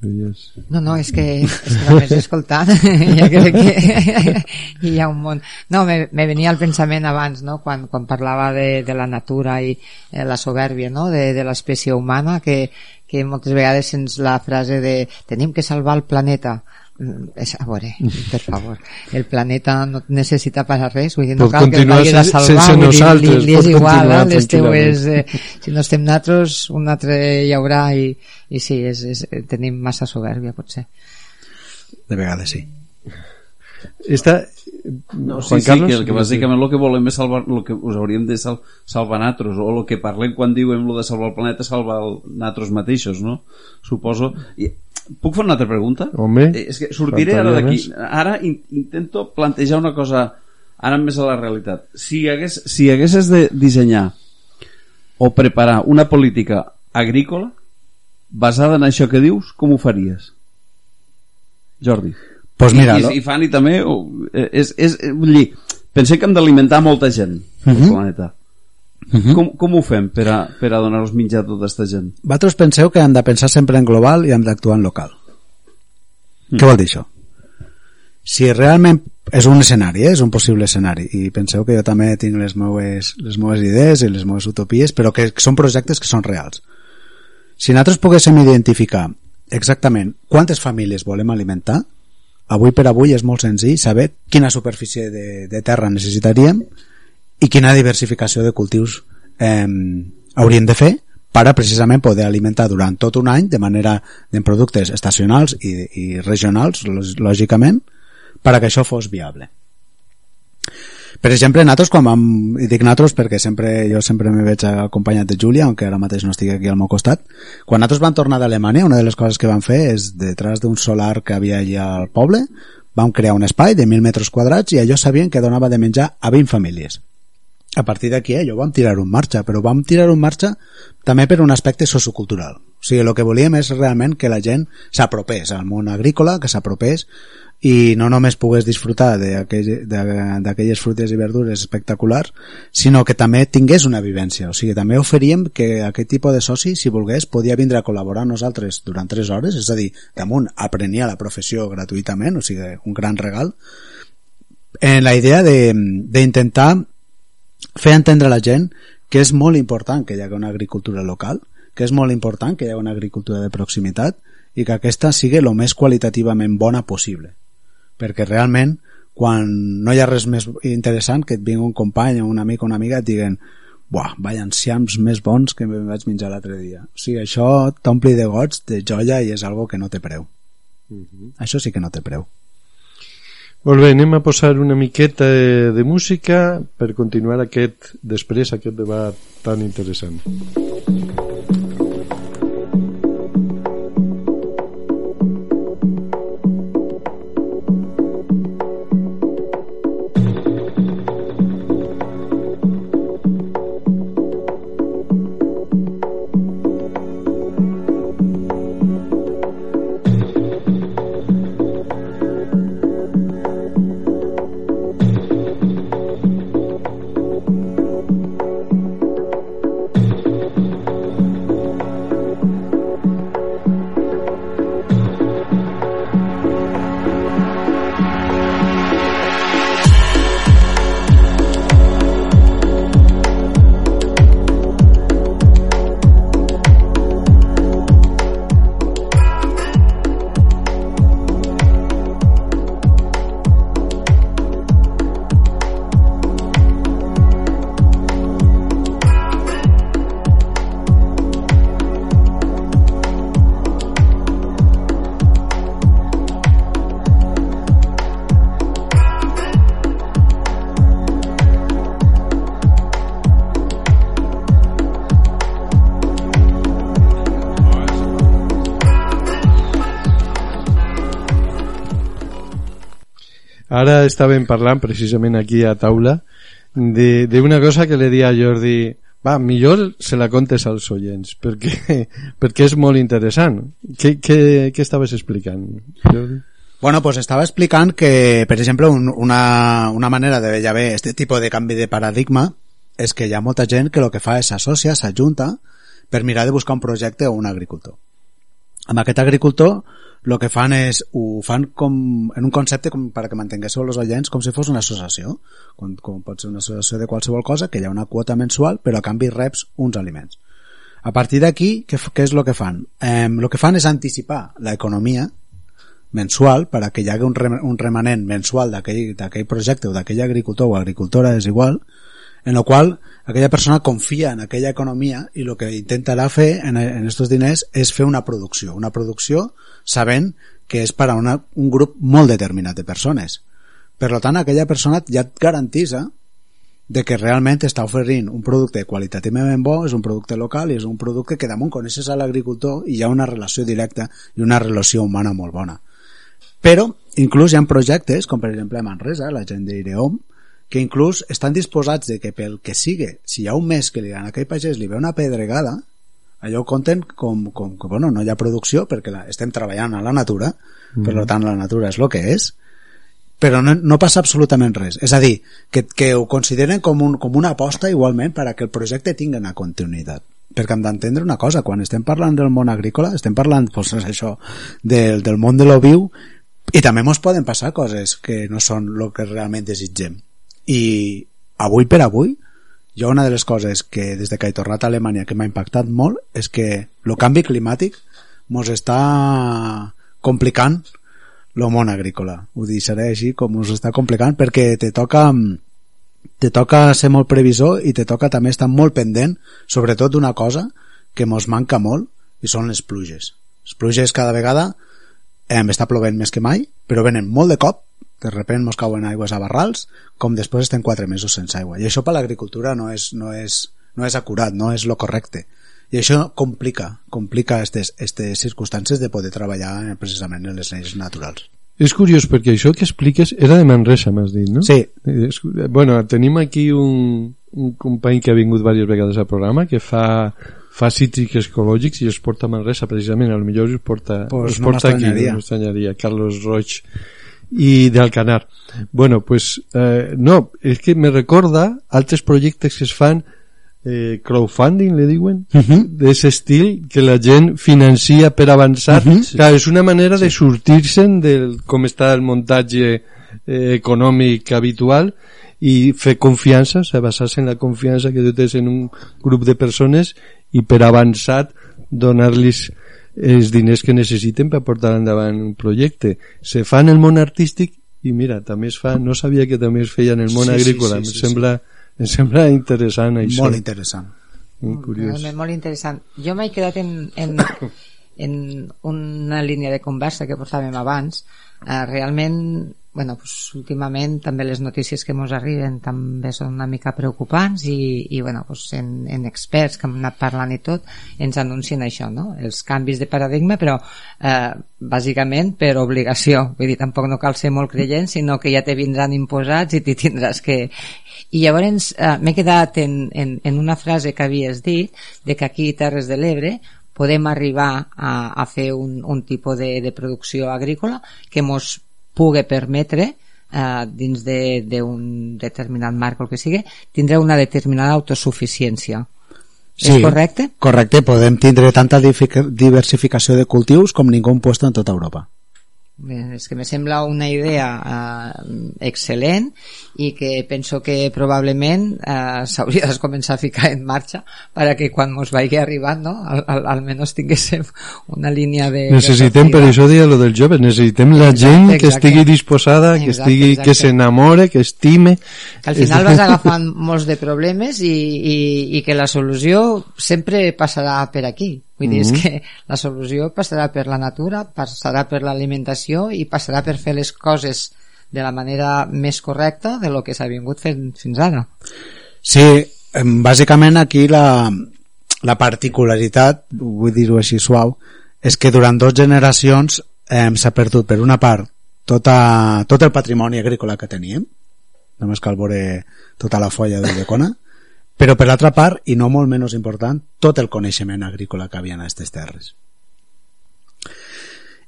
Deies... No, no, és que, és que només escoltant ja crec que hi ha un món. No, me, me venia al pensament abans, no?, quan, quan parlava de, de la natura i eh, la soberbia, no?, de, de l'espècie humana, que, que moltes vegades sents la frase de tenim que salvar el planeta. Mm, És, a veure, per favor, el planeta no necessita per a res, vull dir, no Pot cal que el vagis a salvar, sense vull dir, li, li és igual, continuar eh? les teues, eh, si no estem nosaltres, un altre hi haurà i, i sí, és, és, tenim massa soberbia, potser. De vegades sí. Esta... No, sí, Juan sí, Carlos? que, el que bàsicament el que volem és salvar el que us hauríem de sal, salvar natros o el que parlem quan diuen lo de salvar el planeta salvar el, natros mateixos no? suposo I, puc fer una altra pregunta? Home, Eh, és que sortiré ara d'aquí ara in, intento plantejar una cosa ara més a la realitat si, hagués, si haguessis de dissenyar o preparar una política agrícola basada en això que dius, com ho faries? Jordi Pues mira, I, lo- i, i Fanny també o, eh, és, és, vull dir, pensem que hem d'alimentar molta gent al Mhm. planeta com, com ho fem per a, per a donar-los menjar a tota aquesta gent? Vosaltres penseu que hem de pensar sempre en global i hem d'actuar en local. Mm. Què vol dir això? Si realment és un escenari, eh? és un possible escenari, i penseu que jo també tinc les meues, les meues idees i les meues utopies, però que són projectes que són reals. Si nosaltres poguéssim identificar exactament quantes famílies volem alimentar, avui per avui és molt senzill saber quina superfície de, de terra necessitaríem i quina diversificació de cultius eh, hauríem de fer per a precisament poder alimentar durant tot un any de manera en productes estacionals i, i regionals, lògicament, per a que això fos viable. Per exemple, nosaltres quan vam, i dic nosaltres perquè sempre, jo sempre me veig acompanyat de Júlia, aunque ara mateix no estigui aquí al meu costat, quan nosaltres vam tornar d'Alemanya, una de les coses que vam fer és, detrás d'un solar que havia allà al poble, vam crear un espai de 1.000 metres quadrats i allò sabien que donava de menjar a 20 famílies. A partir d'aquí, allò vam tirar-ho en marxa, però vam tirar-ho en marxa també per un aspecte sociocultural. O sigui, el que volíem és realment que la gent s'apropés al món agrícola, que s'apropés i no només pogués disfrutar d'aquelles fruites i verdures espectaculars, sinó que també tingués una vivència. O sigui, també oferíem que aquest tipus de soci, si volgués, podia vindre a col·laborar amb nosaltres durant 3 hores, és a dir, damunt aprenia la professió gratuïtament, o sigui, un gran regal, en la idea de- d'intentar fer entendre a la gent que és molt important que hi hagi una agricultura local, que és molt important que hi hagi una agricultura de proximitat i que aquesta sigui el més qualitativament bona possible. Perquè realment, quan no hi ha res més interessant que et vingui un company o un amic o una amiga et diguen Buah, vaya enciams més bons que em vaig menjar l'altre dia. O sigui, això t'ompli de goig, de joia i és algo que no té preu. Això sí que no té preu. Molt bé, anem a posar una miqueta de, de música per continuar aquest, després aquest debat tan interessant. Ara estàvem parlant precisament aquí a taula de, de una cosa que le di a Jordi va, millor se la contes als oients perquè, perquè és molt interessant què, què, què estaves explicant Jordi? Bueno, pues estaba explicant que, per exemple, un, una, una manera de veure bé este tipus de canvi de paradigma és que hi ha molta gent que el que fa és s'associa, s'ajunta per mirar de buscar un projecte o un agricultor. Amb aquest agricultor el que fan és, ho fan com, en un concepte com per que mantinguéssiu els oients com si fos una associació, com, com pot ser una associació de qualsevol cosa, que hi ha una quota mensual, però a canvi reps uns aliments. A partir d'aquí, què, què és el que fan? Eh, que fan és anticipar l'economia mensual per a que hi hagi un, rem un remanent mensual d'aquell projecte o d'aquell agricultor o agricultora és igual en el qual aquella persona confia en aquella economia i el que intentarà fer en, en estos diners és fer una producció una producció sabent que és per a una, un grup molt determinat de persones per tant aquella persona ja et garantisa de que realment està oferint un producte qualitativament bo, és un producte local i és un producte que damunt coneixes a l'agricultor i hi ha una relació directa i una relació humana molt bona. Però inclús hi ha projectes, com per exemple a Manresa, la gent d'Ireom, que inclús estan disposats de que pel que sigue, si hi ha un mes que li, a aquell pagès li ve una pedregada, allò ho compten com, com que bueno, no hi ha producció perquè la, estem treballant a la natura, mm. per tant la natura és el que és, però no, no passa absolutament res. És a dir, que, que ho consideren com, un, com una aposta igualment per a que el projecte tingui una continuïtat. Perquè hem d'entendre una cosa, quan estem parlant del món agrícola, estem parlant, doncs, això, del, del món de lo viu, i també ens poden passar coses que no són el que realment desitgem. I avui per avui, jo una de les coses que des de que he tornat a Alemanya que m'ha impactat molt és que el canvi climàtic ens està complicant el món agrícola. Ho deixaré així com us està complicant perquè te toca te toca ser molt previsor i te toca també estar molt pendent sobretot d'una cosa que mos manca molt i són les pluges. Les pluges cada vegada eh, està plovent més que mai, però venen molt de cop, de repent mos cauen aigües a barrals, com després estem quatre mesos sense aigua. I això per l'agricultura no és, no, és, no és acurat, no és lo correcte. I això complica, complica aquestes, circumstàncies de poder treballar precisament en les lleis naturals. És curiós perquè això que expliques era de Manresa, m'has dit, no? Sí. És, bueno, tenim aquí un, un company que ha vingut diverses vegades al programa que fa fa cítrics ecològics i els porta a Manresa precisament, a lo millor els porta, Pues no porta aquí, m'estranyaria. no m'estranyaria, Carlos Roig i d'Alcanar. Bueno, pues eh, no, és que me recorda altres projectes que es fan eh, crowdfunding, le diuen, uh -huh. d'ese estil, que la gent financia per avançar. Uh -huh. Clar, és una manera de sortir-se'n del com està el muntatge eh, econòmic habitual i fer confiança, o sigui, basar-se en la confiança que tu tens en un grup de persones i per avançat donar-los els diners que necessiten per portar endavant un projecte. Se fa en el món artístic i mira, també es fa, no sabia que també es feia en el món Sí, sí, agrícola, sí, em sí, sembla em sembla interessant això. Molt interessant. Molt curiós. Realment molt interessant. Jo m'he quedat en, en, en una línia de conversa que portàvem abans. Eh, realment, bueno, pues, últimament també les notícies que ens arriben també són una mica preocupants i, i bueno, pues, en, en experts que hem anat parlant i tot ens anuncien això, no? els canvis de paradigma, però eh, bàsicament per obligació. Vull dir, tampoc no cal ser molt creient, sinó que ja te vindran imposats i t'hi tindràs que... I llavors eh, m'he quedat en, en, en una frase que havies dit de que aquí Terres de l'Ebre podem arribar a, a fer un, un tipus de, de producció agrícola que mos pugui permetre eh, dins de- d'un de, determinat marc o el que sigui, tindre una determinada autosuficiència. És correcte? Correcte, podem tindre tanta diversificació de cultius com ningú en puesto en tota Europa. És que me sembla una idea eh, excel·lent i que penso que probablement eh, s'hauria de començar a ficar en marxa per que quan mos vagi arribant no? al, al, almenys tinguéssim una línia de... Necessitem, de per això deia lo dels joves, necessitem la Exacte, gent que exacte. estigui disposada, que Exacte, estigui, que exacte. s'enamore, que estime. que al final vas agafant molts de problemes i, i, i que la solució sempre passarà per aquí. Vull dir, és Mhm. que la solució passarà per la natura, passarà per l'alimentació i passarà per fer les coses de la manera més correcta de lo que s'ha vingut fent fins ara. Sí, bàsicament aquí la, la particularitat, vull dir-ho així suau, és que durant dues generacions eh, s'ha perdut per una part tota, tot el patrimoni agrícola que teníem, només cal veure tota la folla d'Ulldecona, però per l'altra part, i no molt menys important, tot el coneixement agrícola que havia en aquestes terres.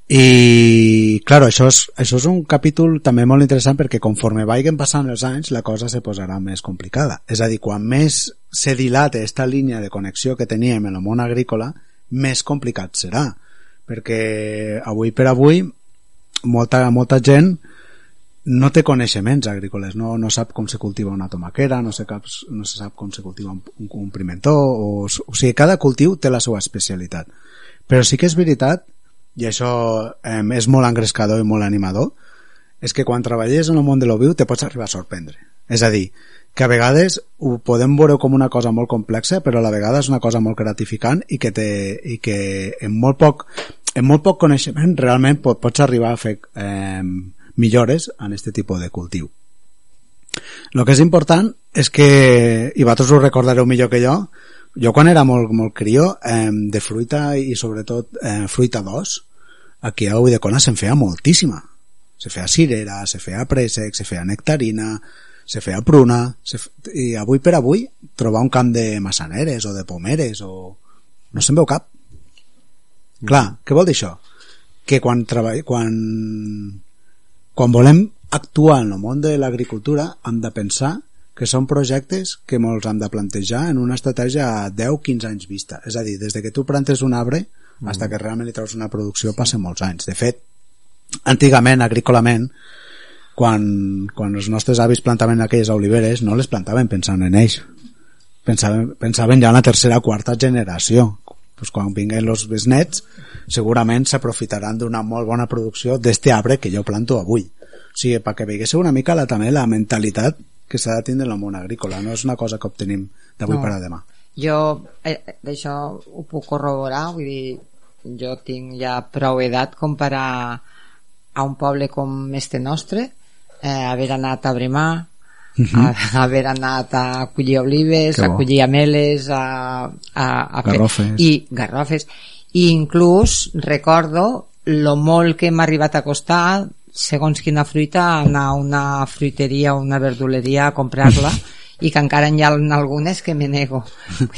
I, claro, això és, això és un capítol també molt interessant perquè conforme vagin passant els anys la cosa se posarà més complicada. És a dir, quan més se dilate esta línia de connexió que teníem en el món agrícola, més complicat serà. Perquè avui per avui molta, molta gent no té coneixements agrícoles, no, no sap com se cultiva una tomaquera, no, sé cap, no se sap com se cultiva un, un, un pimentó, o, o sigui, cada cultiu té la seva especialitat. Però sí que és veritat, i això eh, és molt engrescador i molt animador, és que quan treballes en el món de l'oviu te pots arribar a sorprendre. És a dir, que a vegades ho podem veure com una cosa molt complexa, però a la vegada és una cosa molt gratificant i que, te, i que en molt poc en molt poc coneixement realment pot, pots arribar a fer eh, millores en aquest tipus de cultiu. El que és important és que, i vosaltres ho recordareu millor que jo, jo quan era molt, molt crió, eh, de fruita i sobretot eh, fruita d'os, aquí a Uidecona se'n feia moltíssima. Se feia cirera, se feia préssec, se feia nectarina, se feia pruna, se f... i avui per avui trobar un camp de massaneres o de pomeres o... no se'n veu cap. Clar, què vol dir això? Que quan, treball... quan... quan volem actuar en el món de l'agricultura hem de pensar que són projectes que molts hem de plantejar en una estratègia a 10-15 anys vista. És a dir, des de que tu plantes un arbre mm. fins que realment li treus una producció passen molts anys. De fet, antigament, agrícolament, quan, quan els nostres avis plantaven aquelles oliveres, no les plantaven pensant en ells. Pensaven, pensaven ja en la tercera o quarta generació. Pues quan vinguen els besnets, segurament s'aprofitaran d'una molt bona producció d'este arbre que jo planto avui. O sigui, perquè veiéssiu una mica la, també la mentalitat que s'ha de tindre en el món agrícola. No és una cosa que obtenim d'avui No. per a demà. Jo eh, d'això ho puc corroborar, vull dir, jo tinc ja prou edat com per a, a un poble com este nostre eh, haver anat a Bremar, a, haver anat a collir olives, Mhm. A collir ameles, a, a, a fer- Garrofes. I garrofes. I inclús recordo lo molt que m'ha arribat a costar segons quina fruita anar a una fruiteria o una verduleria a comprar-la i que encara hi ha algunes que me nego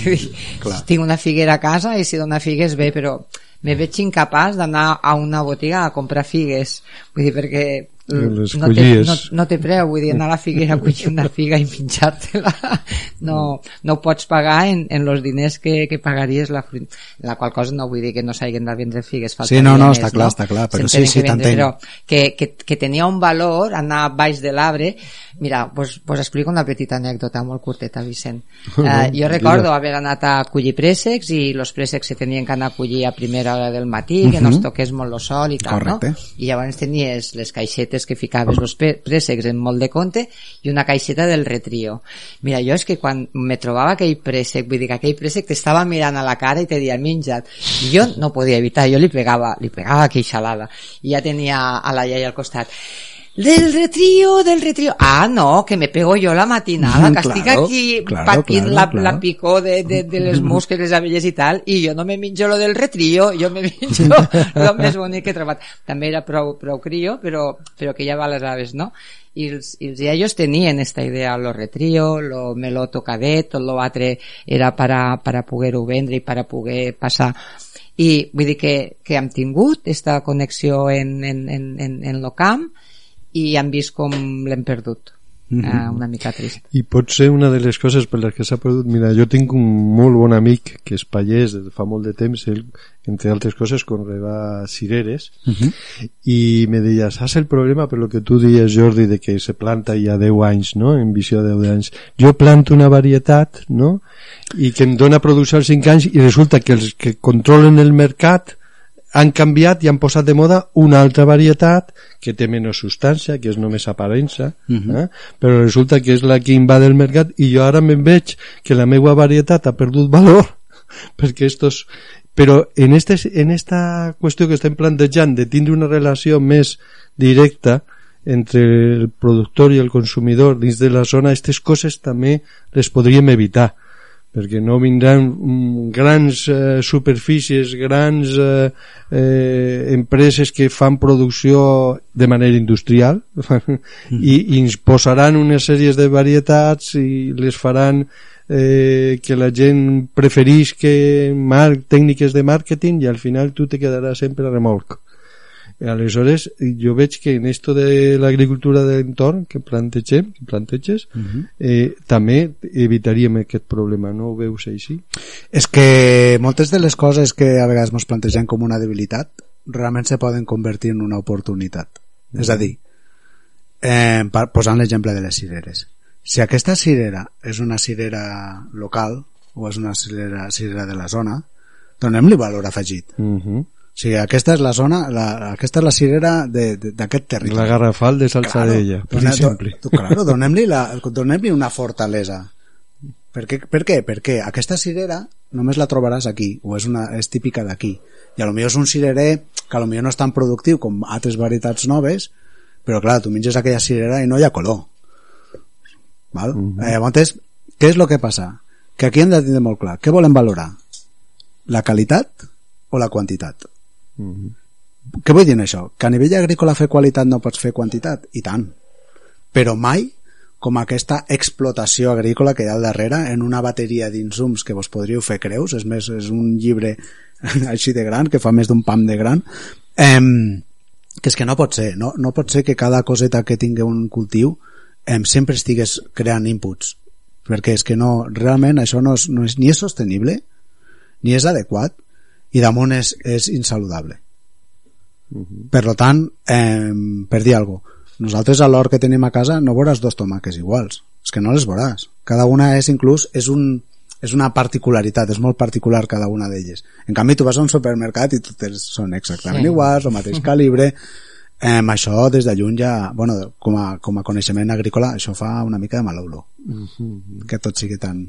Clar. tinc una figuera a casa i si dona figues bé però me veig incapaç d'anar a una botiga a comprar figues vull dir perquè Les no té, collies. no, no té preu, vull dir, anar a la figuera a collir una figa i menjar-te-la no, no ho pots pagar en, en los diners que, que pagaries la fruita la qual cosa no vull dir que no s'hagin de vendre figues Sí, no, no, està clar, està clar, però sí, sí, t'entenc. però que, que, que tenia un valor anar baix de l'arbre mira, pues, pues explico una petita anècdota molt curteta, Vicent uh, jo recordo haver anat a collir préssecs i los préssecs se tenien que anar a collir a primera hora del matí, que no es toqués molt el sol i tal, Correcte. no? i llavors tenies les caixetes que ficaves els préssecs en molt de compte i una caixeta del retrio. Mira, jo és que quan me trobava aquell préssec vull dir que aquell préssec t'estava mirant a la cara i te dia menja't. I jo no podia evitar, jo li pegava li pegava queixalada i ja tenia a la iaia al costat del retrío, del retrío. Ah, no, que me pego yo la matinada, que estic Claro, aquí claro, patint claro, la, claro. la picó de, de, de les mosques, les abelles i tal, i jo no me minjo lo del retrío, jo me minjo lo més bonic que he trobat. També era prou, prou crio, però, però que ja va les aves, no? I els, i els iaios tenien esta idea, lo retrío, lo meló tocadet, tot lo altre era para, para poder-ho vendre i para poder passar i vull dir que, que hem tingut esta connexió en, en, en, en, en lo camp i hem vist com l'hem perdut Mhm. uh, una mica trist I pot ser una de les coses per les que s'ha perdut... Mira, jo tinc un molt bon amic que és des de fa molt de temps, ell, entre altres coses, conreba cireres, i me deia, saps el problema per lo que tu dies, Jordi, de que se planta ja 10 anys, no?, en visió de 10 anys. Jo planto una varietat, no?, i que em dona producció als 5 anys, i resulta que els que controlen el mercat han canviat i han posat de moda una altra varietat que té menys substància, que és només aparença, eh? però resulta que és la que invade el mercat i jo ara me'n veig que la meva varietat ha perdut valor perquè estos... Però en, este, en esta qüestió que estem plantejant de tindre una relació més directa entre el productor i el consumidor dins de la zona, aquestes coses també les podríem evitar perquè no vindran grans eh, superfícies, grans eh, eh, empreses que fan producció de manera industrial i, i ens posaran unes sèries de varietats i les faran eh, que la gent preferís que mar tècniques de màrqueting i al final tu te quedaràs sempre a remolc aleshores jo veig que en esto de l'agricultura de l'entorn que plantegem, que planteges eh, també evitaríem aquest problema no ho veus així? És que moltes de les coses que a vegades ens plantegem com una debilitat realment se poden convertir en una oportunitat. És a dir, eh, posant l'exemple de les cireres. Si aquesta cirera és una cirera local o és una cirera, cirera de la zona, donem-li valor afegit. Uh -huh. O sigui, aquesta és la zona, la, aquesta és la cirera d'aquest territori. la garrafal de Salsadella per Dona- exemple do- claro, donem-li donem-li una fortalesa. Per què? per què? Perquè aquesta cirera només la trobaràs aquí, o és, una, és típica d'aquí. I a lo millor és un cirerer que a lo millor no és tan productiu com altres varietats noves, però clar, tu menges aquella cirera i no hi ha color. Val? eh, llavors, què és el que passa? Que aquí hem de tindre molt clar. Què volem valorar? La qualitat o la quantitat? Què vull dir amb això? Que a nivell agrícola fer qualitat no pots fer quantitat? I tant. Però mai com aquesta explotació agrícola que hi ha al darrere en una bateria d'insums que vos podríeu fer creus, és més, és un llibre així de gran, que fa més d'un pam de gran, em, que és que no pot ser, no, no pot ser que cada coseta que tingui un cultiu em, sempre estigués creant inputs, perquè és que no, realment això no és, no és, ni és sostenible, ni és adequat, i damunt és, és insaludable. Per lo tant, eh, per dir alguna cosa, nosaltres a l'hort que tenim a casa no veuràs dos tomaques iguals. És que no les veuràs. Cada una és inclús, és, un, és una particularitat, és molt particular cada una d'elles. En canvi, tu vas a un supermercat i totes són exactament Sí. iguals, el mateix calibre, eh, això des de lluny ja, bueno, com a, com a coneixement agrícola, això fa una mica de mal olor. Que tot sigui tan,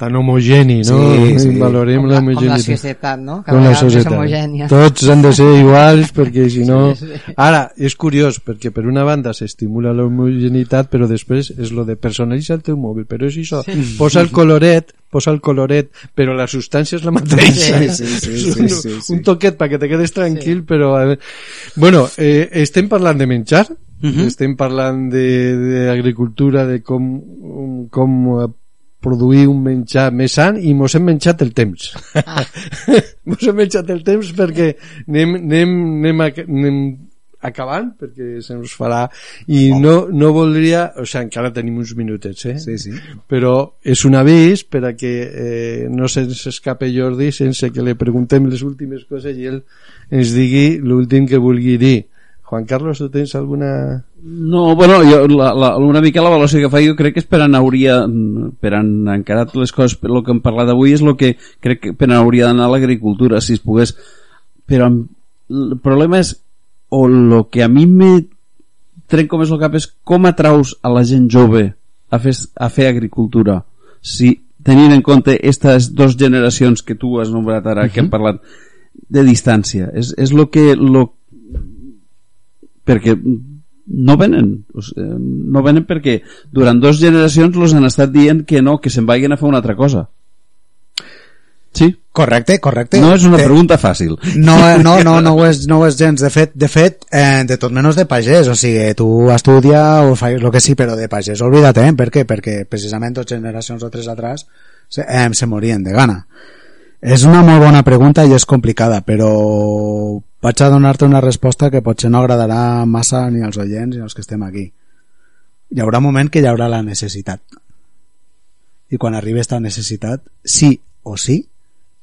tan homogeni, no? Sí, sí. Valorem Com la com la societat, no? Com la societat. homogènia. Tots han de ser iguals perquè si no... Sí, sí. Ara, és curiós perquè per una banda s'estimula la homogeneïtat però després és lo de personalitza el teu mòbil però és això, posa el coloret posa el coloret, però la substància és la mateixa. Sí, sí, sí, sí, un, sí, sí. un toquet perquè te quedes tranquil, però... A veure... Bueno, eh, estem parlant de menjar, estem parlant de- d'agricultura, de, de com, com eh, produir un menjar més sant i mos hem menjat el temps. Ah. mos hem menjat el temps perquè anem, anem, anem, anem acabant perquè se nos farà i no, no voldria o sigui, encara tenim uns minutets eh? Sí, sí. però és un avís per a que eh, no se'ns escape Jordi sense que li preguntem les últimes coses i ell ens digui l'últim que vulgui dir Juan Carlos, tu tens alguna... No, bueno, jo, la, la, una mica la valoració que fa jo crec que és per on hauria per on encarar les coses per el que hem parlat avui és el que crec que per on hauria d'anar l'agricultura si es pogués. Però el problema és o el que a mi me trenco més el cap és com atraus a la gent jove a fer, a fer agricultura. Si tenint en compte aquestes dues generacions que tu has nombrat ara, que hem parlat de distància és, és lo que lo, perquè no venen o sigui, no venen perquè durant dues generacions los han estat dient que no, que se'n vagin a fer una altra cosa sí Correcte, correcte. no és una Te- pregunta fàcil No, no, no, no ho és, no ho és gens. De fet, de fet eh, de tot menys de pagès. O sigui, tu estudia o fas el que sí, però de pagès, oblida't, eh? Per què? Perquè precisament dos generacions o tres atrás se, eh, se morien de gana. És una molt bona pregunta i és complicada, però vaig a donar-te una resposta que potser no agradarà massa ni als oients ni als que estem aquí. Hi haurà un moment que hi haurà la necessitat. I quan arribi aquesta necessitat, sí o sí,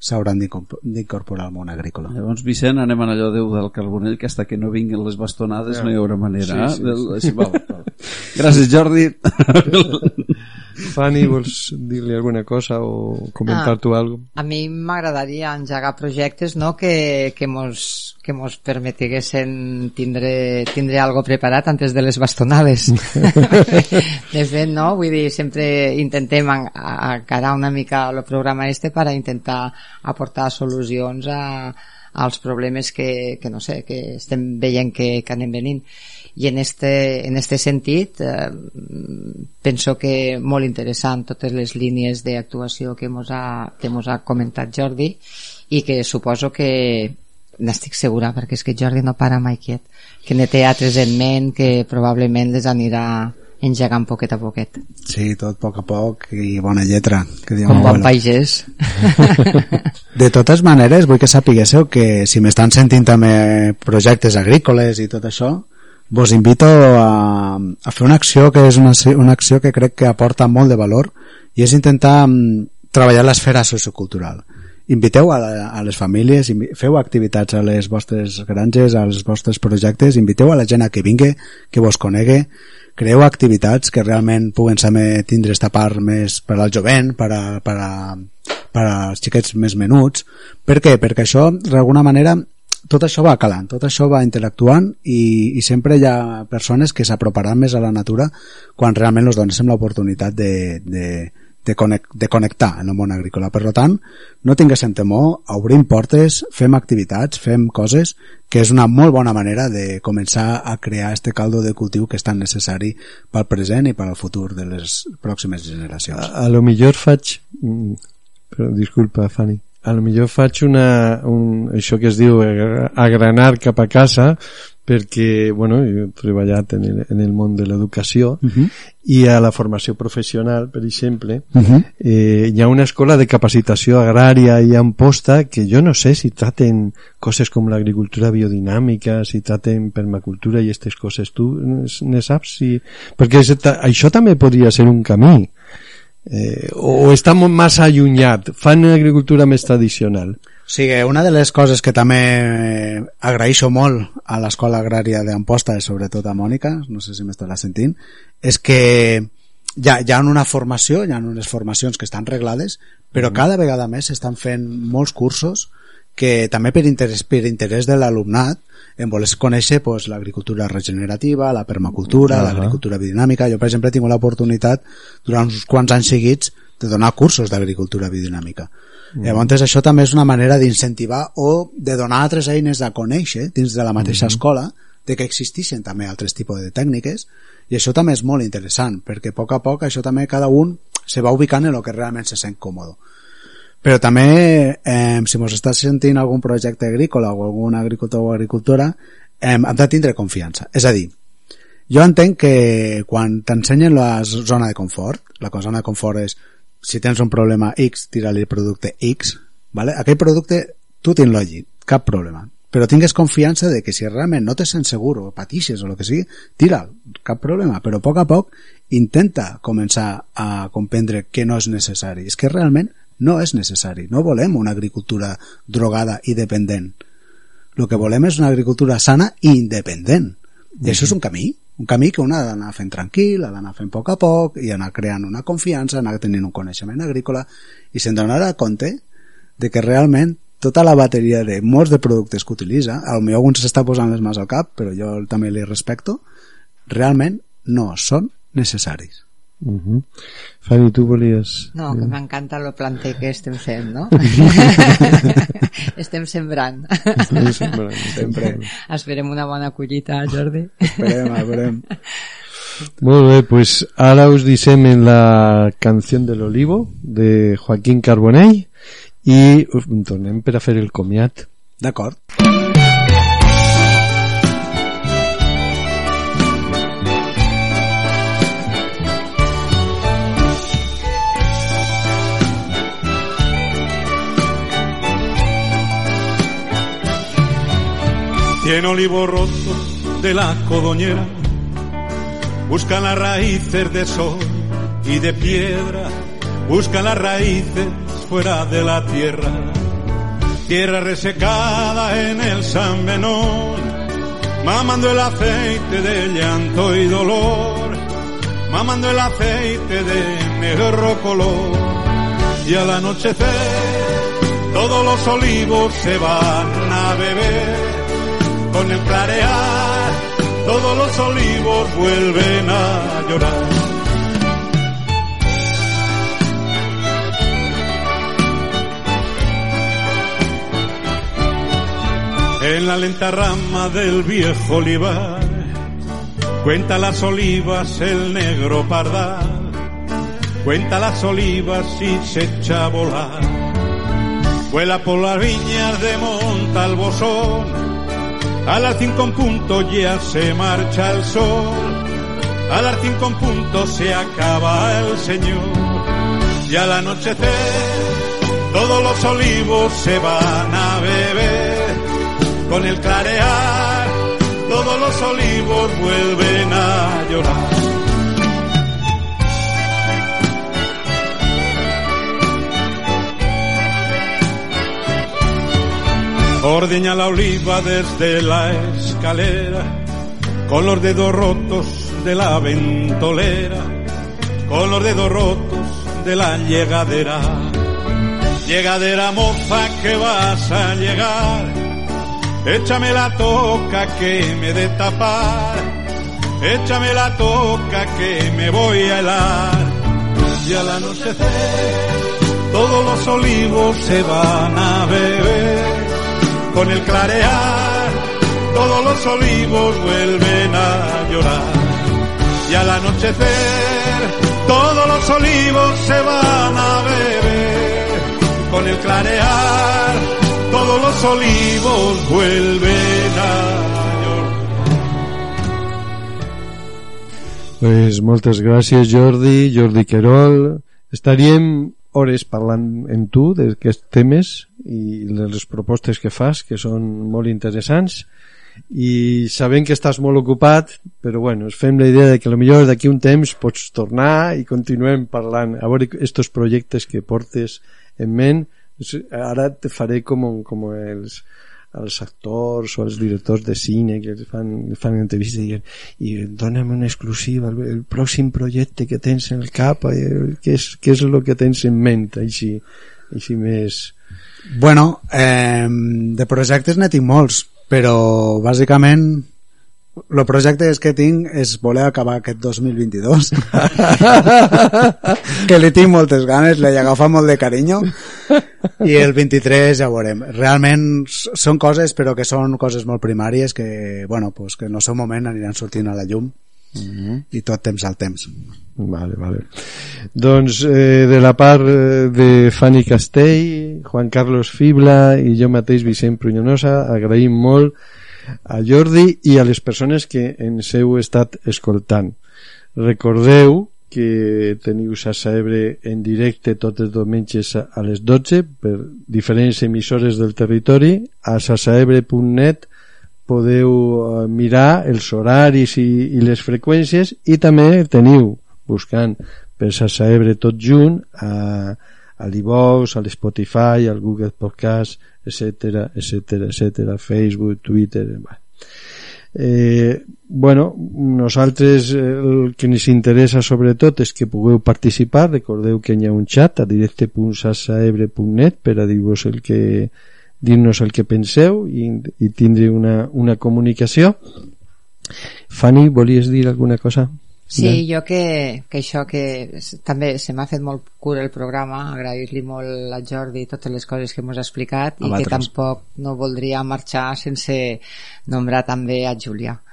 s'hauran d'incorpor- d'incorporar al món agrícola. Llavors, Vicent, anem a allò Déu del Carbonell, que hasta que no vinguin les bastonades no hi haurà manera. Sí, sí, eh? Del- sí, val, val. Gràcies, Jordi. Fanny, vols dir-li alguna cosa o comentar Ah. tu alguna A mi m'agradaria engegar projectes no, que, que, mos, que mos permetiguessin tindre, tindre algo preparat antes de les bastonades. de fet, no? Vull dir, sempre intentem encarar una mica el programa este per intentar aportar solucions a, als problemes que, que no sé, que estem veient que, que anem venint. I en este, en este sentit, eh, penso que molt interessant totes les línies d'actuació que mos ha, que mos ha comentat Jordi i que suposo que n'estic segura perquè és que Jordi no para mai quiet que ne té altres en ment que probablement les anirà engegant poquet a poquet. Sí, tot a poc a poc i bona lletra, que diu com bon pagès. De totes maneres, vull que sapiguéssiu que si m'estan sentint també projectes agrícoles i tot això, vos invito a, a fer una acció que és una, una acció que crec que aporta molt de valor i és intentar mm, treballar l'esfera sociocultural. Inviteu a, a les famílies, feu activitats a les vostres granges, als vostres projectes, inviteu a la gent a que vingui, que vos conegue, creeu activitats que realment puguen saber tindre esta part més per al jovent, per, a, per, a, per als xiquets més menuts. Per què? Perquè això, d'alguna manera, tot això va calant, tot això va interactuant i, i sempre hi ha persones que s'aproparan més a la natura quan realment els donéssim l'oportunitat de, de, de, connect, de connectar en el món agrícola. Per tant, no tinguéssim temor, obrim portes, fem activitats, fem coses, que és una molt bona manera de començar a crear este caldo de cultiu que és tan necessari pel present i per al futur de les pròximes generacions. a, a lo millor faig mm, però disculpa Fanny a lo millor faig una, un, això que es diu agra- agranar cap a casa perquè, bueno, jo he treballat en el, en el món de l'educació Uh -huh. i a la formació professional, per exemple, Uh -huh. eh, hi ha una escola de capacitació agrària i Amposta que jo no sé si traten coses com l'agricultura biodinàmica, si traten permacultura i aquestes coses. Tu ne saps? Si... Perquè això també podria ser un camí. Eh, o està massa allunyat. Fan agricultura més tradicional. O sigui, una de les coses que també agraeixo molt a l'Escola Agrària d'Amposta, i sobretot a Mònica, no sé si m'estarà sentint, és que hi ha, hi ha una formació, hi ha unes formacions que estan reglades, però cada vegada més s'estan fent molts cursos que també per interès, per interès de l'alumnat en voler conèixer pues, l'agricultura regenerativa, la permacultura, Ahà. l'agricultura biodinàmica. Jo, per exemple, he tingut l'oportunitat durant uns quants anys seguits de donar cursos d'agricultura biodinàmica. Mm. Llavors això també és una manera d'incentivar o de donar altres eines a conèixer dins de la mateixa mm. escola de que existeixen també altres tipus de tècniques i això també és molt interessant perquè a poc a poc això també cada un se va ubicant en el que realment se sent còmode però també eh, si mos estàs sentint algun projecte agrícola o algun agricultor o agricultora eh, hem de tindre confiança és a dir, jo entenc que quan t'ensenyen la zona de confort la zona de confort és si tens un problema X, tira-li el producte X vale? aquell producte tu tens lògic, cap problema però tingues confiança de que si realment no te sents segur o patixes o el que sigui, tira cap problema, però a poc a poc intenta començar a comprendre que no és necessari. És que realment no és necessari. No volem una agricultura drogada i dependent. El que volem és una agricultura sana i independent. I això és un camí, un camí que un ha d'anar fent tranquil, ha d'anar fent a poc a poc i anar creant una confiança, anar tenint un coneixement agrícola i se'n donarà compte de que realment tota la bateria de molts de productes que utilitza, al millor algun s'està posant les mans al cap, però jo també li respecto, realment no són necessaris. Uh -huh. Fanny, tu volies... No, que m'encanta el planter que estem fent, no? estem sembrant. Estem sembrant, sempre. Esperem una bona collita, Jordi. Esperem, esperem. Molt bé, pues ara us deixem en la canció de l'Olivo de Joaquín Carbonell i tornem per a fer el comiat. D'acord. Cien olivos rotos de la codoñera. Buscan las raíces de sol y de piedra, buscan las raíces fuera de la tierra. Tierra resecada en el San Benón, mamando el aceite de llanto y dolor, mamando el aceite de negro color. Y al anochecer todos los olivos se van a beber con el clarear, todos los olivos vuelven a llorar. En la lenta rama del viejo olivar, cuenta las olivas el negro pardal, cuenta las olivas y se echa a volar. Vuela por las viñas de Montalbosón, a las cinco en punto ya se marcha el sol, a las cinco en punto se acaba el Señor, y al anochecer todos los olivos se van a beber, con el clarear todos los olivos vuelven a llorar. Ordeña la oliva desde la escalera, con los dedos rotos de la ventolera, con los dedos rotos de la llegadera. Llegadera moza que vas a llegar, échame la toca que me de tapar, échame la toca que me voy a helar. Y al anochecer todos los olivos se van a beber con el clarear, todos los olivos vuelven a llorar. Y al anochecer, todos los olivos se van a beber. Con el clarear, todos los olivos vuelven a llorar. Pues moltes gràcies Jordi, Jordi Querol. Estaríem hores parlant en tu d'aquests temes i les propostes que fas que són molt interessants. I sabent que estàs molt ocupat però bueno, ens fem la idea de que millor d'aquí un temps pots tornar i continuem parlant a veure estos projectes que portes en ment. Ara te faré com, com els als actors o als directors de cine que fan, fan entrevistes i, i dona'm una exclusiva el, el pròxim projecte que tens en el cap eh, què, és, què és el que tens en ment així, així més Bueno, eh, de projectes n'he tinc molts, però bàsicament el projecte és que tinc és voler acabar aquest 2022 que li tinc moltes ganes li he agafat molt de carinyo. I el 23 ja ho veurem. Realment són coses però que són coses molt primàries que, bueno, pues que en el seu moment aniran sortint a la llum i tot temps al temps Vale, vale. Doncs eh, de la part eh, de Fanny Castell, Juan Carlos Fibla i jo mateix Vicent Prunyonosa agraïm molt a Jordi i a les persones que ens heu estat escoltant. Recordeu que teniu Sassa Ebre en directe tots els diumenges a a les 12 per diferents emissores del territori a sassaebre.net podeu eh, mirar els horaris i, i les freqüències i també teniu buscant per Sassa Ebre tot junt a, a l'Ivox, a l'Spotify, al Google Podcast, etc etc etc Facebook, Twitter... Bueno. Eh, bueno, nosaltres eh, el que ens interessa sobretot és que pugueu participar, recordeu que hi ha un xat a directe.sassaebre.net per a dir-vos el que dir-nos el que penseu i, i tindre una, una comunicació Fanny, volies dir alguna cosa? Sí, jo que, que això que també se m'ha fet molt cura el programa, agrair-li molt a Jordi totes les coses que ens ha explicat A i que tampoc no voldria marxar sense nombrar també a Júlia. Uh,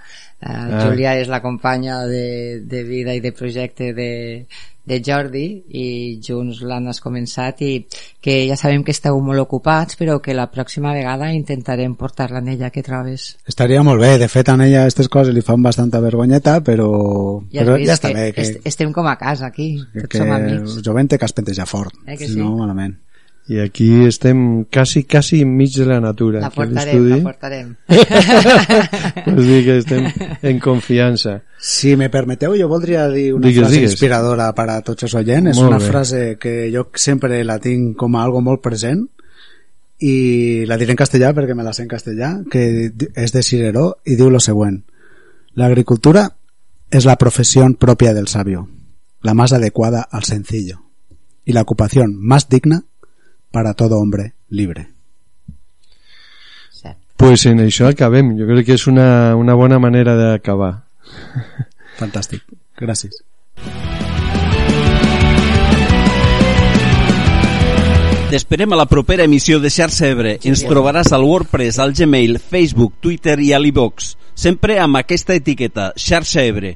Ah. Júlia és la companya de, de vida i de projecte de, de Jordi i junts l'han començat i que ja sabem que esteu molt ocupats però que la pròxima vegada intentarem portar-la en ella que trobes. estaria molt bé, de fet a ella aquestes coses li fan bastanta vergonyeta però, Ja, has però ja està que bé que, est estem com a casa aquí, tots que som amics. jovent que espentejar fort Eh que sí? no malament i aquí estem quasi, quasi enmig de la natura La portarem, la portarem. Vols dir que estem en confiança Si me permeteu, jo voldria dir una Digues, frase digues. inspiradora per a tots els oients. És una bé. frase que jo sempre la tinc com a algo molt present i la diré en castellà perquè me la sé en castellà, que és de Cireró i diu lo següent. L'agricultura es la profesión propia del sabio, la más adecuada al sencillo y la ocupación más digna para todo hombre libre. pues en això acabem jo crec que és una, una bona manera d'acabar Fantàstic. Gràcies. T'esperem a la propera emissió de Xarxa Ebre. Ens trobaràs al WordPress, al Gmail, Facebook, Twitter i a l'iVox. Sempre amb aquesta etiqueta, Xarxa Ebre.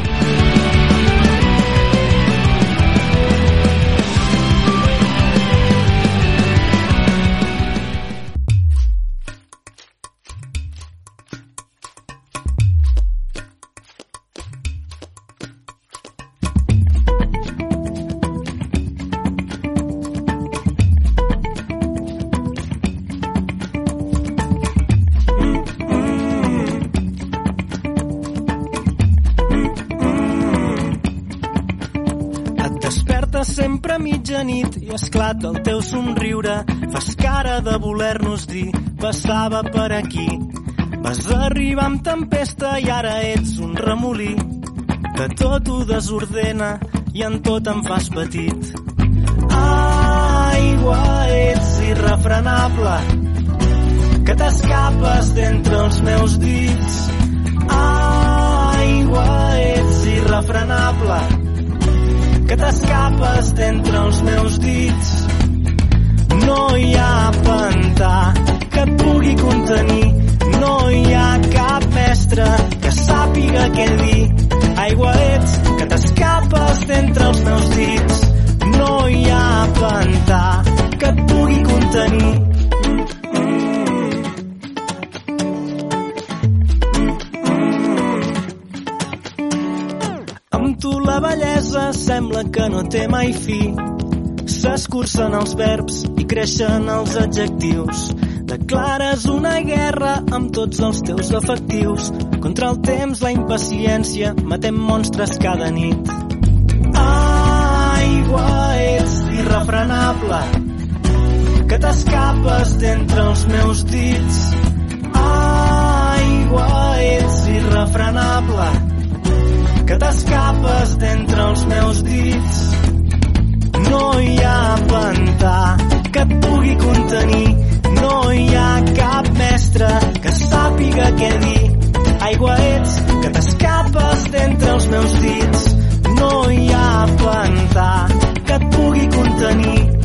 Esclata el teu somriure. Fas cara de voler-nos dir, passava per aquí. Vas arribar amb tempesta i ara ets un remolí que tot ho desordena i en tot em fas petit. Aigua, ets irrefrenable, que t'escapes d'entre els meus dits. Aigua, ets irrefrenable, que t'escapes d'entre els meus dits. No hi ha pantà que et pugui contenir, no hi ha cap mestre que sàpiga què dir. Aigua ets que t'escapes d'entre els meus dits. No hi ha pantà que et pugui contenir. Bellesa sembla que no té mai fi. S'escurcen els verbs i creixen els adjectius. Declares una guerra amb tots els teus efectius. Contra el temps, la impaciència, matem monstres cada nit. Aigua, ets irrefrenable, que t'escapes d'entre els meus dits. Aigua, ets irrefrenable, que t'escapes d'entre els meus dits. No hi ha pantà que et pugui contenir, no hi ha cap mestre que sàpiga què dir. Aigua ets que t'escapes d'entre els meus dits, no hi ha pantà que et pugui contenir,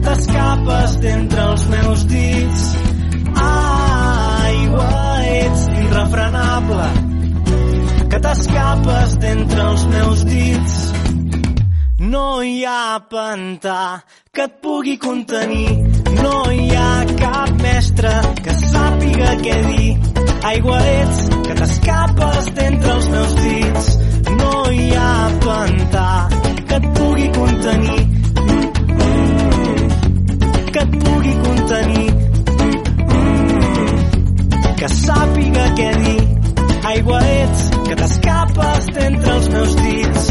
que t'escapes d'entre els meus dits. Aigua, ets irrefrenable, que t'escapes d'entre els meus dits. No hi ha pantà que et pugui contenir, no hi ha cap mestre que sàpiga què dir. Aigua ets, que t'escapes d'entre els meus dits. No hi ha pantà que et pugui contenir, tenir. Mm. Que sàpiga què dir. Aigua ets que t'escapes d'entre els meus dits.